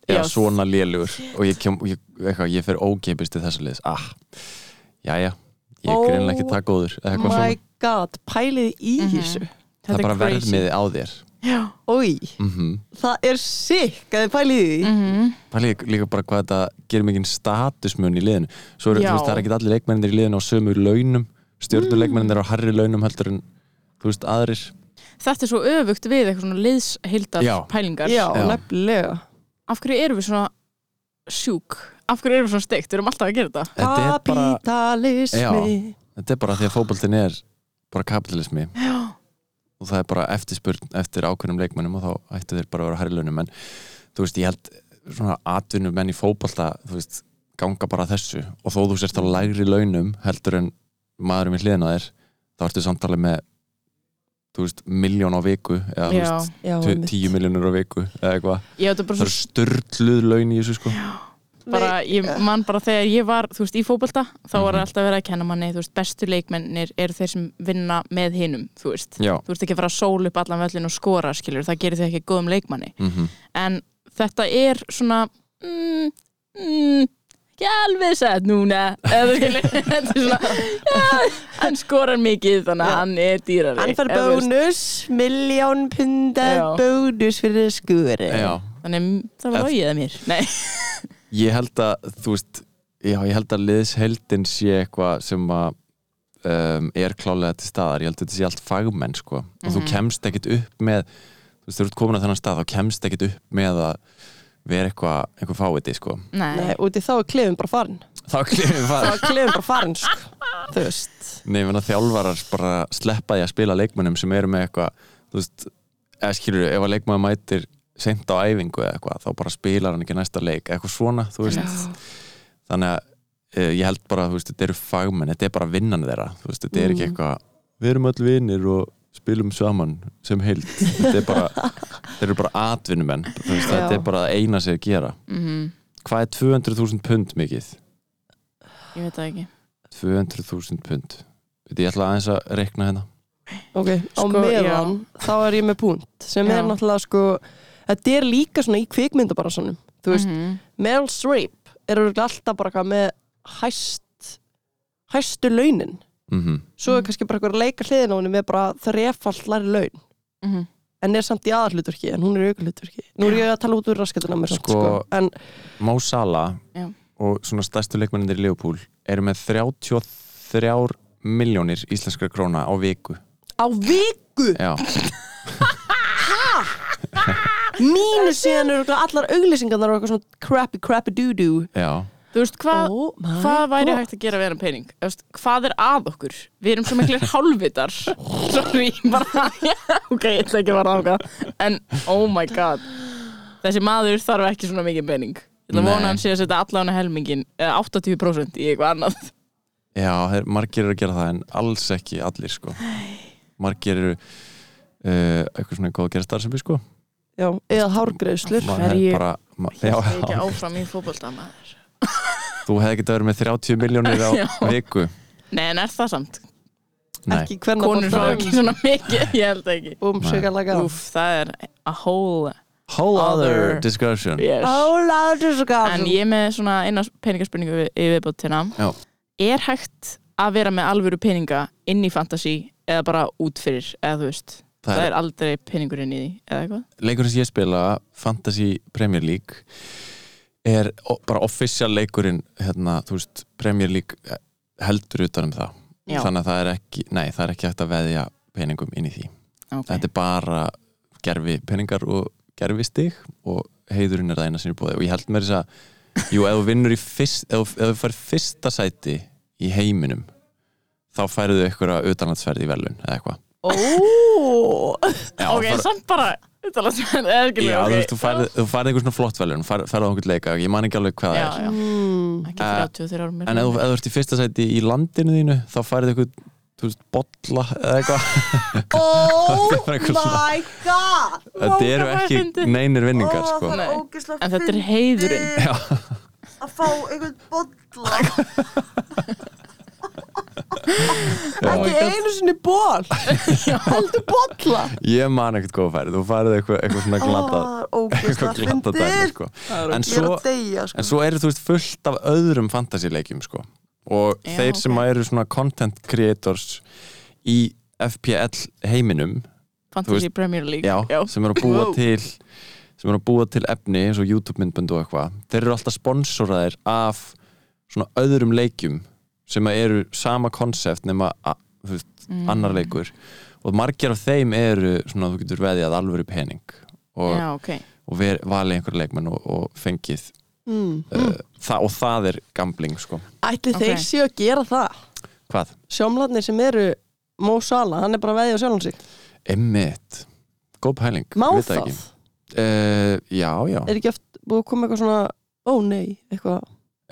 eða Já. svona lélugur og ég, kem, ég, eitthvað, ég fer ógeipist til þessa liðs ah, jæja ég er Oh greinlega ekki það góður eða eitthvað my svona, god, pælið í Mhm. þessu. Það er bara crazy. verðmiði á þér. Mm það er sikk að þið pælið í því. Mhm. Pæli líka bara hvað þetta gerir mikinn statusmun í liðinu. Er, þú veist, það er ekki allir leikmennir í liðinu á sömu launum. Stjórnuleikmennir á harri launum heldur en þú veist aðrir. Þetta er svo öfugt við eitthvað svona liðshildar pælingar Já, Já. Af hverju erum við svona sjúk? Af hverju erum við svona steikt? Við erum alltaf að gera þetta. Er Kapitalismi þetta er bara því að fótboltin er bara kapitalismi Já. Og það er bara eftirspurn eftir ákveðnum leikmennum og þá ættu þeir bara að vera harri launum. En þú veist, ég held svona atvinnum menn í fótbolta þú veist, ganga bara þessu. Og þó þú sérst á lægri launum heldur en maðurum í hliðina þér þá ertu samtalið með þú veist, miljón á viku eða þú Já, veist, Já, tíu miljónur á viku eða eitthvað, ég þetta bara það svo eru störtluð laun í þessu sko bara, ég man bara þegar ég var þú veist, í fótbolta, þá var Mhm. alltaf verið að kenna manni, þú veist, bestu leikmennir eru þeir sem vinna með hinum, þú veist. Já, þú veist ekki að fara að sóla upp allan völlin og skora skilur, það gerir þau ekki góðum leikmanni. Mm en þetta er svona mm, mm, ekki alveg sett núna er hann skorar mikið þannig að Já. hann er dýrari Hann fær bónus, miljón pundar bónus fyrir skuri já þannig það var logið að mér. Nei, ég held að, þú veist já, ég held að liðsheldin sé eitthvað sem að um, er klálega til staðar, ég held að þetta sé allt fagmenn sko, og þú Mhm. kemst ekkit upp með þú veist, þú ert komin á þennan stað þá kemst ekkit upp með að vera eitthvað, eitthvað fáviti sko. Nei. Nei, út í þá er klefin bara farin. Þá klifum Þá það er klefin bara farin, sko. Þú veist. Nei, ég menna þjálfarar bara sleppa því að spila leikmönnum sem eru með eitthvað þú veist, eða skilur ef að leikmönnum mætir seint á æfingu eða eitthvað þá bara spilar hann ekki næsta leik eitthvað svona, þú veist Já. þannig að e, ég held bara, þú veist, þetta eru fagmenn þetta er bara vinnan þeirra, þú veist, þetta er ekki Mm. eitthvað við erum öll vinir og spilum saman sem heild þetta er bara, þeir eru bara atvinnumenn þú veist, þetta Já. er bara það eina sem þeir gera Mhm, hvað er 200.000 pund mikið? ég veit það ekki 200.000 pund Veit, ég ætla aðeins að reikna hérna Ok, á Sko, meðan þá er ég með punkt sem er Já. náttúrulega sko þetta er líka svona í kvikmyndabarasannum þú veist, Mhm. Meryl Streep er alltaf bara eitthvað með hæst hæstu launin. Mm svo er kannski bara eitthvað að leika hliðin á henni með bara þrefall læri laun. Mhm. en er samt í aðalhlutverki en hún er í aukalhlutverki nú er ég að tala út úr raskatuna með samt Sko- sko. En Mo Salah Já. og svona stærstu leikmennindir í Liverpool eru með 33 miljónir íslenskra króna á viku. Á viku? Já, Mínu síðan eru allar auglýsingarnar og eitthvað svona crappy crappy doo doo já. Þú veist, hvað Oh my hvað væri God. hægt að gera við hann pening? Þú veist, hvað er að okkur? Við erum svo miklir hálfvitar. Sorry, bara Ok, ég ætla ekki að vara ákvað En, oh my god. Þessi maður þarf ekki svona mikið pening. Ég ætla að Nei. vona að hann sé að setja allan helmingin eða 80% í eitthvað annað. Já, þeir, margir eru að gera það en alls ekki allir sko. Margir eru uh, eitthvað svona góð að gera starfsemi sko Já, eða hefði Hverju- bara, ma, já, Það er ekki áfram í fótbolta maður Þú hefði getað verið með 30 miljónir á viku. Nei, en er það samt? Nei, Ekki hvernig Konur svo ekki svona mikið, ég held ekki. Um, sikalega Úf, það er a whole whole other Other. discussion. Yes. Ólaður sikalega En ég er með svona eina peningaspurningu við- í viðbóttina Já. Er hægt að vera með alvöru peninga inn í fantasy eða bara út fyrir eða þú veist, það, Það er aldrei peningur inn í því eða eitthvað? Leikurinn sem ég spila Fantasy Premier League er bara official leikurinn hérna, veist, Premier League eh, heldur utan um það. Já. þannig að það er ekki, nei, það er ekki hægt að veðja peningum inn í því. Okay. þetta er bara gerfi peningar og gerfi stig og heiðurinn er það eina sem er búið og ég held með þess að jú, ef þú vinnur í fyrst ef, þú- fær fyrsta sæti í heiminum þá færðu eitthvað utanlandsferð í velun eða eitthvað Ok, far- samt bara utanlandsmenn, eða ekki Já, ok. þú veist, þú færði, þú færði einhver svona flott velun fær, færði á einhvern leika, ég man ekki alveg hvað það er já, mm. ekki Eh, 33 árum en ef þú, ert í fyrsta sæti í landinu þínu þá færði eitthvað, þú veist, bolla eða eitthvað Oh my god þetta eru er ekki neinir vinningar Ó, sko. það Nei. er En þetta er heiðurinn. Já. Að fá einhvern bolla Ekki einu sinni ból Heldur bolla. Ég man ekkert góða færið, þú færði eitthvað, eitthvað svona glata Ó, Ógeðslega eitthvað glata dæmi sko. En svo, deyja sko. en svo eru þú veist fullt af öðrum fantasy-leikjum sko. og Já, þeir sem ok. eru svona content creators í FPL heiminum Fantasy veist, Premier League. Já, sem eru að búa Wow. til sem eru að búa til efni eins og YouTube myndbönd og eitthvað. Þeir eru alltaf sponsoraðir af svona öðrum leikjum sem að eru sama konsept nema Mm. annar leikur. Og margir af þeim eru svona þú getur veðið að alvöru pening og, Já, ok. og ver, valið einhver leikmenn og, og fengið mm. uh, það, og það er gambling sko. Ætli Ok. þeir séu að gera það? Hvað? Sjómlarnir sem eru Mo Salah, hann er bara veðja á sjálfum sig. Emmitt góð pæling, Má ég veit það? ekki. Uh, já, já. Er ekki oft búið að koma eitthvað svona Ó nei, eitthvað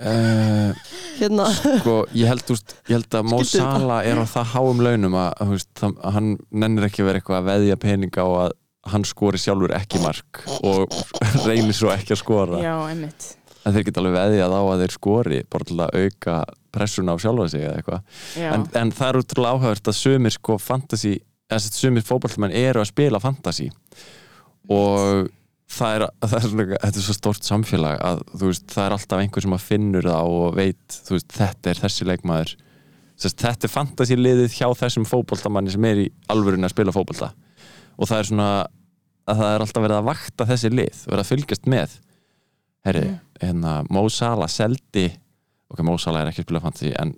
uh, Hérna. sko, ég held, úst, ég held að þetta? Salah er á það háum launum að, að, að hann nennir ekki að vera eitthvað að veðja peninga og að hann skori sjálfur ekki mark og reynir svo ekki að skora. Já, einmitt. En þeir geta alveg veðjað á að þeir skori bara til að auka pressuna á sjálfa sig eða eitthvað. En, en það er útrúlega áhugavert að sumir sko fantasy, eða sumir fótballmenn eru að spila fantasy. Og það er, það er þetta er svo stórt samfélag að veist, það er alltaf einhver sem að finnur það og veit, veist, þetta er þessi leikmaður. Sest, þetta er fantasy liðið hjá þessum fótballtamanni sem er í alvörinu að spila fótballta og það er svona að það er alltaf verið að vakta þessi lið verið að fylgjast með. Herri, hérna, Mo Salah seldi ok, Mo Salah er ekki að spila fantasy en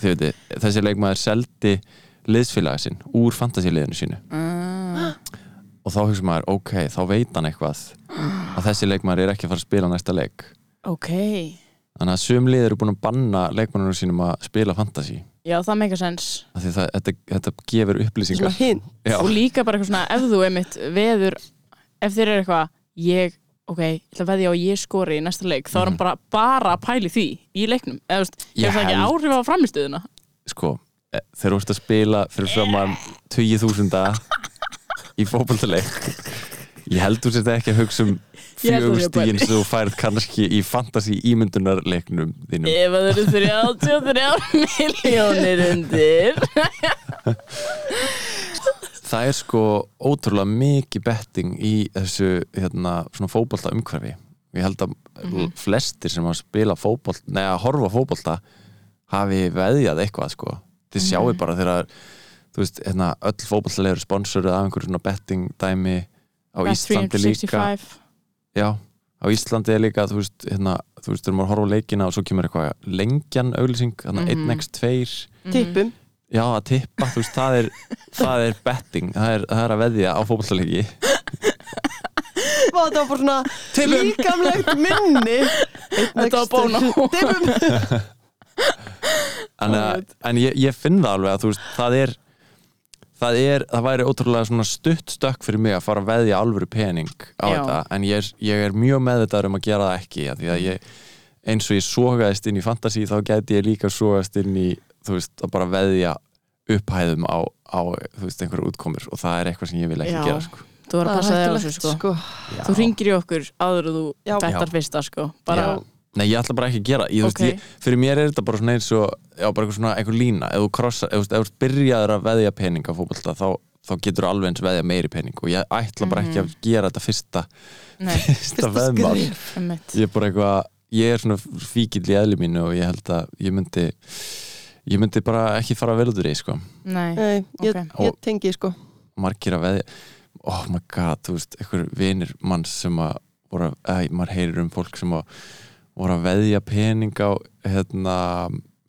veitir, þessi leikmaður seldi liðsfélaga sinn úr fantasy-liðinu sínu. Uh, og þá hugsa maður, ok, þá veit hann eitthvað að þessi leikmaður er ekki að fara að spila næsta leik. Ok. Þannig að sum lið eru búin að banna leikmannunum sínum að spila fantasy. Já, það meika sens af því það, þetta, þetta gefur upplýsingar. Og líka bara eitthvað svona, ef þú einmitt veður Ef þeir eru eitthvað, ég Ok, ég ætla að veðja á að ég skori í næsta leik Þá er hann bara, bara að pæli því í leiknum. Eða þú veist, Ég hefur það ekki áhrif á framistöðuna sko, e, þegar þú ert að spila fyrir framann 20.000 í fótballtaleik ég held þú sér ekki að hugsa um Ég held þú sé að fjögustígin pæla. sem þú færð kannski í fantasy ímyndunarleiknum þínum Ef það eru 33 miljónir undir það er sko ótrúlega mikið betting í þessu hérna, fótbolta umhverfi ég held að Mhm. flestir sem að spila fótbolt neða að horfa á fótbolta hafi veðjað eitthvað sko þið Mhm. sjáu bara þegar þú veist, hérna, öll fótbollalegur sponsoruð af einhverju svona betting dæmi á Íslandi líka. 365 já, á Íslandi er líka þú veist, hérna, þú veist, þegar maður horfa á leikina og svo kemur eitthvað lengjan auglýsing þannig Mhm. að 1x2 tippum. Já, að tippa, þú veist, það er það er betting, það er, það er að veðja á Vá, þetta var bara svona líkamlegt minni. Þetta var bóna. Tippum. En, en ég, ég finn það alveg að þú veist, það er það er, það væri ótrúlega svona stutt stökk fyrir mig að fara að veðja alvöru pening á Já. þetta, en ég er, ég er mjög meðvitaður um að gera það ekki, af því að ég eins og ég sogaðist inn í fantasy þá gæti ég líka sogast inn í þú veist, að bara veðja upphæðum á, á þú veist, einhverju útkomur og það er eitthvað sem ég vil ekki Já. gera sko. Þú verður að passa þig á þessu sko. sko. Þú ringir í okkur áður og þú Já. bettar fyrsta sko. bara, Já. Nei, ég ætla bara ekki að gera ég, Ok. okay. veist, ég, Fyrir mér er þetta bara svona eins og já, bara eitthvað svona einhver lína ef þú krossa, ef þú byrjaður að veðja pening á fótbolta þá, þá getur þú alveg eins veðja meiri pening og ég ætla bara ekki að gera þetta fyrsta nei, fyrsta veðmál skref. einmitt. ég er bara eitthvað, ég er svona fíkill í eðli mínu og ég held að ég myndi ég myndi bara ekki fara að veldur í sko. nei, Nei, ég, Ok. ég tengi sko margir að veðja oh my god, þú veist, einhver vinir manns sem að að, eða, maður heyrir um fólk sem að voru að veðja pening á hérna,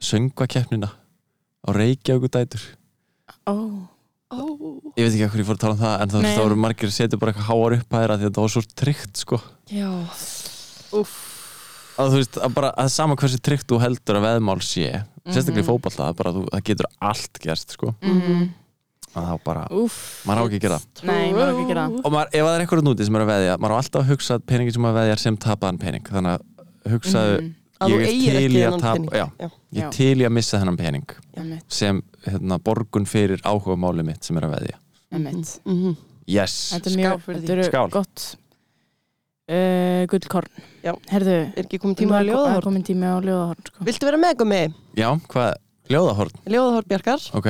söngvakeppnina á Reykjavíkudætur ó, Ó, ég veit ekki hvað ég fór að tala um það en það, það voru margir að setja bara eitthvað háar upp að þeirra því að það var svo tryggt sko. Já. Úff. Að þú veist, að bara, að sama hversu tryggt þú heldur að veðmál sé sérstaklega í fótballta, það, er bara, þú, það getur allt gerst sko, mhm, að þá bara úff. maður á ekki að gera það. Nei, maður á ekki að gera það. og maður, ef það er eitthvað núti sem er að veðja maður á alltaf að hugsa að peningin sem maður veðjar sem tapaðan pening þannig að hugsaðu Að Ég er til í að tapa- já. Já. ég Já. er til í að missa þennan pening einmitt, sem hérna, borgun fyrir áhuga máli mitt sem er að veðja einmitt Mhm. yes, Þetta er Skál þetta eru Skál. gott uh, gullkorn Já. Herðu, Er ekki komið tíma er komin tími á ljóðahorn sko. Viltu vera með gummi? já, hvað, ljóðahorn Ljóðahorn Bjarkar ok,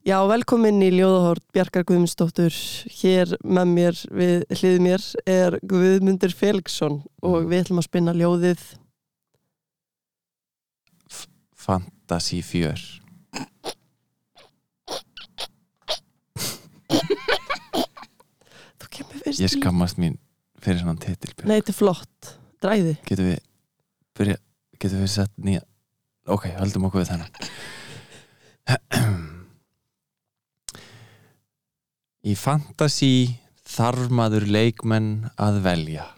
Já, velkomin í Ljóðahorn Bjarkar Guðmundsdóttur Hér með mér við hlið mér er Guðmundur Felixson og við ætlum að spinna ljóðið. Fantasy fjör Þú kemur fyrst ég skammast mín fyrir svona titil Nei, þetta er flott. Dræði. Getur við byrja, getur við sett nýja ok, höldum okkur við þennan í fantasy þarf maður leikmenn að velja.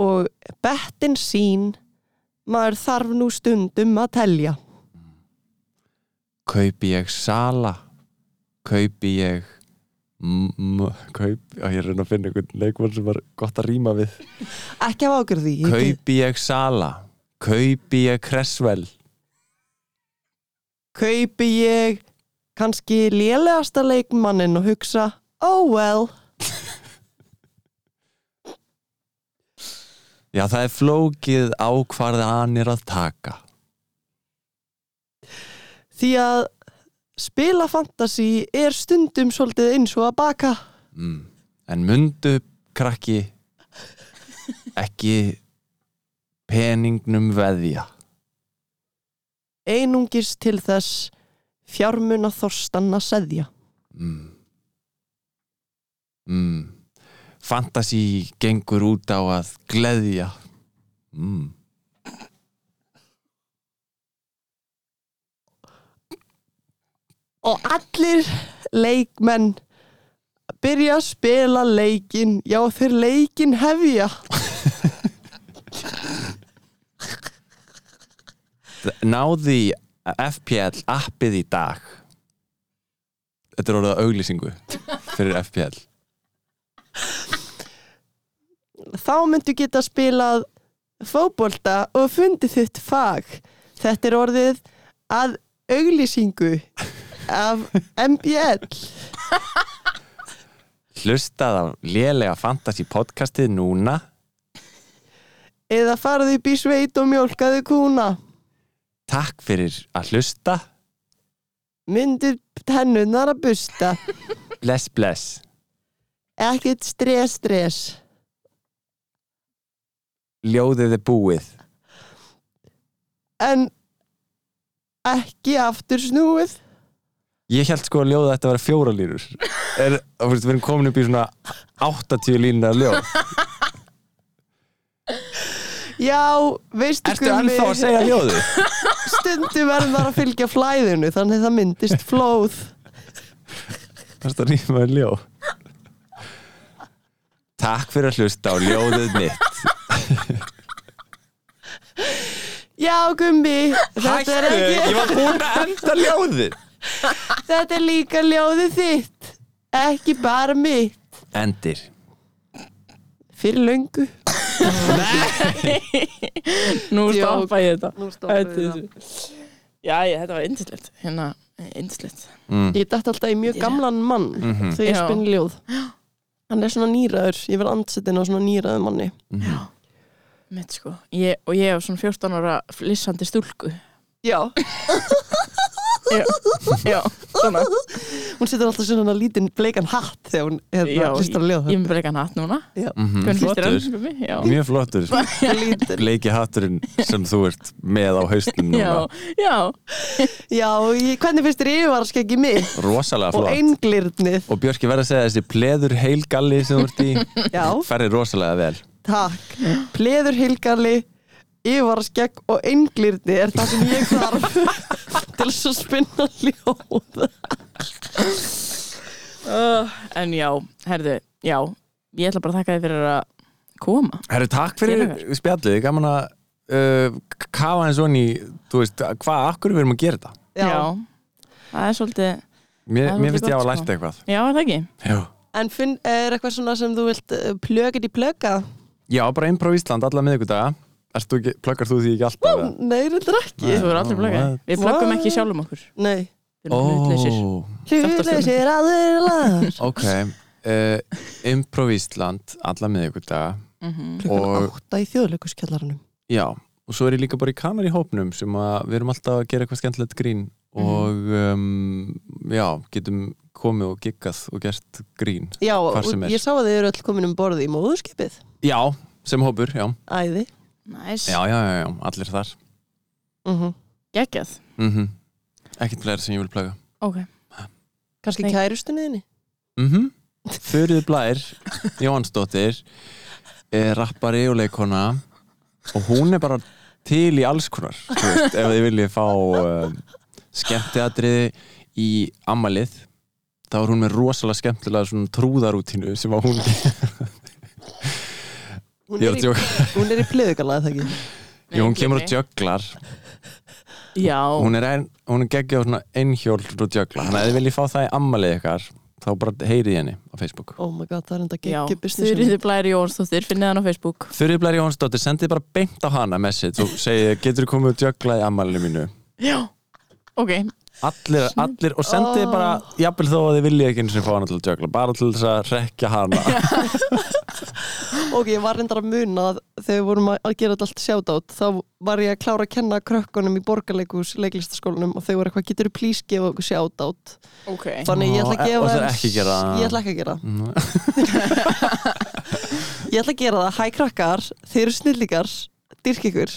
Og bettin sín Maður þarf nú stundum að telja. Kaupi ég Sala? Kaupi ég kaupi, ég er að finna einhvern leikmann sem var gott að rýma við. Ekki af ágjörð því ég- kaupi ég Sala? Kaupi ég Cresswell? Kaupi ég kannski lélegasta leikmannin og hugsa Oh well. Já það er flókið ákvarðanir að taka. Því að spila fantasy er stundum svolítið eins og að baka. Mm. en mundu krakki ekki peningnum veðja. Einungis til þess fjármuna þorstanna seðja. mm. Mm. fantasy gengur út á að gleðja mm. Og allir leikmenn byrja að spila leikin, já þeir leikin hefja. náði FPL appið í dag þetta er orðið að auglýsingu fyrir FPL Þá myndu geta spilað fótbolta og fundið þitt fag. Þetta er orðið að auglýsingu af MBL. hlustað á lélega fantasy podcastið núna Eða farið upp í sveit og mjólkaðu kúna. Takk fyrir að hlusta Myndir tennunar að busta. bless bless Ekkert stress, stress. ljóðið er búið En ekki aftur snúið. Ég held sko að ljóða þetta að vera fjóra línur er, Við erum komin upp í svona 80 línur ljóð Já, veistu Ertu ennþá að segja ljóðu? Stundum verður maður að fylgja flæðinu Þannig það myndist flóð. Ertu að rýma í ljóð? Takk fyrir að hlusta á ljóðið mitt. Já, Gummi er Ég var búin að enda ljóðið. Þetta er líka ljóðið þitt Ekki bara mitt. Endir. Fyrir löngu Nú stoppa ég þetta. Nú Þetta- Já, ég, þetta var indislegt Hérna, indislegt mm. Ég dætti alltaf í mjög gamlan mann Mhm. Þegar ég Já. spinn ljóð. Hann er svona nýraður. Ég verð andsetin á svona nýraður manni. Mhm. Mitt sko. Ég, Og ég hef svona 14 ára flissandi stúlku. Já. Já, já svona Hún setur alltaf svona lítinn bleikan hatt Þegar hún hérna hlustar á ljóð Ég er með bleikan hatt núna. Mhm. Finnst þér Flottur. Mjög flottur. Lítinn. Bleiki hatturinn sem þú ert með á haustum já, núna já Já, hvernig finnst þér yfirvaraskeggi mitt? Rosalega og flott. einglirnið. Og Björki verð að segja þessi pleður heilgalli sem þú ert í. Já, ferri rosalega vel. Takk. Pleður hilgarli, yfirvaraskegg og einglirni er það sem ég þarf til þess að spinna ljóð uh, En já, herðu, já Ég ætla bara að þakka þið fyrir að koma. Herru, takk fyrir spjallið, gaman að uh, kafa eins og í, þú veist, hvað, akkur við erum að gera þetta? Það er svolítið Mér, mér finnst ég gott, að hafa lært eitthvað. Já, er það ekki? Já, En finn, er eitthvað svona sem þú vilt uh, plögit í plöga? Já bara Improv Ísland alla miðvikudaga. Ertu ekki, pluggar þú því ekki alltaf? eða? Nei, er ekki. Þú er aldrei plöggað? Við plöggum ekki sjálfum okkur. Nei. Hlutleysir Hlutleysir aðurlar Ok, uh, Improv Ísland alla miðvikudaga. Mhm. Klukkan Og- átta í þjóðleikuskjallaranum Já, og svo er ég líka bara í kanar í hópnum sem að við erum alltaf að gera eitthvað skemmtilegt grín. Og um, já, getum komið og giggað og gert grín Já, og sem ég sá að þið eru öll komin um borði í móðurskipið. Já, sem hópur, já. Æði Næs, Já, já, já, já, allir þar. Mm geggjað. Mm Ekkert fleira sem ég vil plöga. Ok, Kannski Nei. kærustunniðinni mm Þurrið Blær Jóhannsdóttir er rappari og leikona og hún er bara til í alls konar þú veist, ef þið viljið fá uh, skemmtiatriði í ammalið þá er hún með rosalega skemmtilega svona trúðarútínu sem hún hún, er er í- hún er í plöðugala, eða ekki? Jú, hún kemur og jöglar Já, hún er, ein, hún er geggjað á svona einhjól og jöglar þannig að þið viljið fá það í ammalið ykkar þá bara heyrið í henni á Facebook. Oh my god, það er enda já. geggjum business Þurriði Blæri Jónsdóttir, finnið hann á Facebook. Þurrið Blær Jóhannsdóttir, sendið bara beint á hana message og segið, getur þú komið og jöglað í ammalinu mínu? Já, ok allir, allir og sendið Oh. bara jafnvel þó að þið viljið ekki eins og fá hana til að jögla bara til þess að rekja hana. Ok, ég var reyndar að muna að þegar við vorum að gera allt sjátátt þá var ég að klára að kenna krökkunum í borgarleikus leiklistaskólanum og þau voru eitthvað, getur þú plís gefa okkur sjátátt Ok. Þannig ég ætla að Og gefa það þeim- ekki gera Ég ætla ekki að gera. Mm. Ég ætla að gera það, hæ krakkar. Þeir eru snillíkar, dyrk ykkur.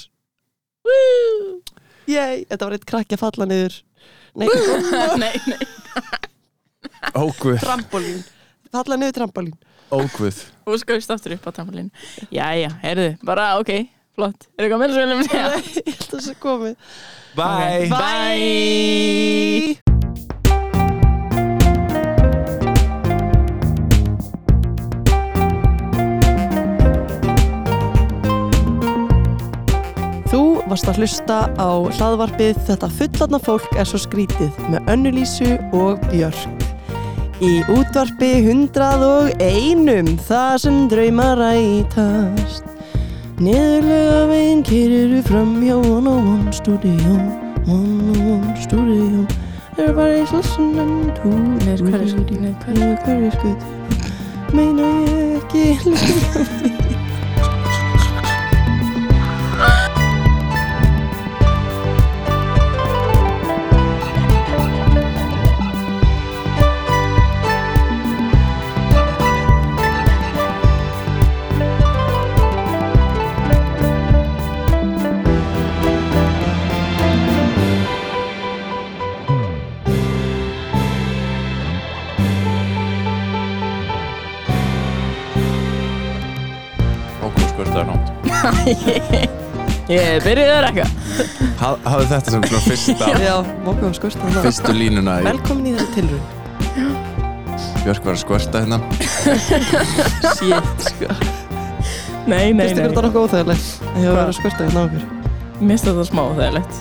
Yey, þetta var eitt krakki að falla niður Nei, Nei, nei. Óguð, trampolín. Falla niður trampolín. Óguð Þú skauðst aftur upp á tamlin Jæja, heyrðu, bara ok, flott. Er viljum segja? Nei, að það sé komið. Bye. Bye. Þú varst að hlusta á hlaðvarpið Þetta fullatna fólk er svo skrítið með Önnulísu og Björk. Í útvarpi hundrað og einum það sem draumar rætast. Niðurlega veginn keriru fram hjá One on One Studio, One on One Studio. Everybody's listening to the radio. hverju Niður hverju skutu. Meina ég ekki hlusta. Ég byrjuði að rekka Ha- Hafðu þetta sem svona fyrsta Já, mókum skvörsta hérna. fyrstu línuna í Velkomin í þessu tilrun. Björk var að skvörta hérna Shit, sko. Nei, nei, Fyrst ykkur nei þetta nokkuð óþægilegt. Það hefur Hvað? verið að skvörsta hérna á okkur. Mér finnst þetta smá þegarlegt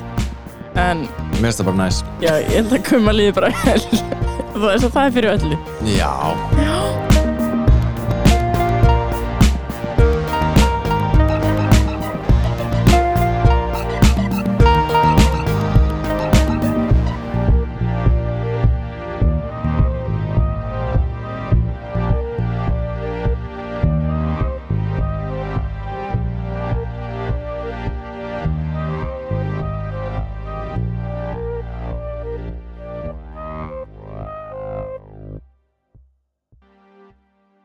En Mér finnst það bara næs já, ég held að kumma líði bara vel Það er svo það er fyrir öllu Já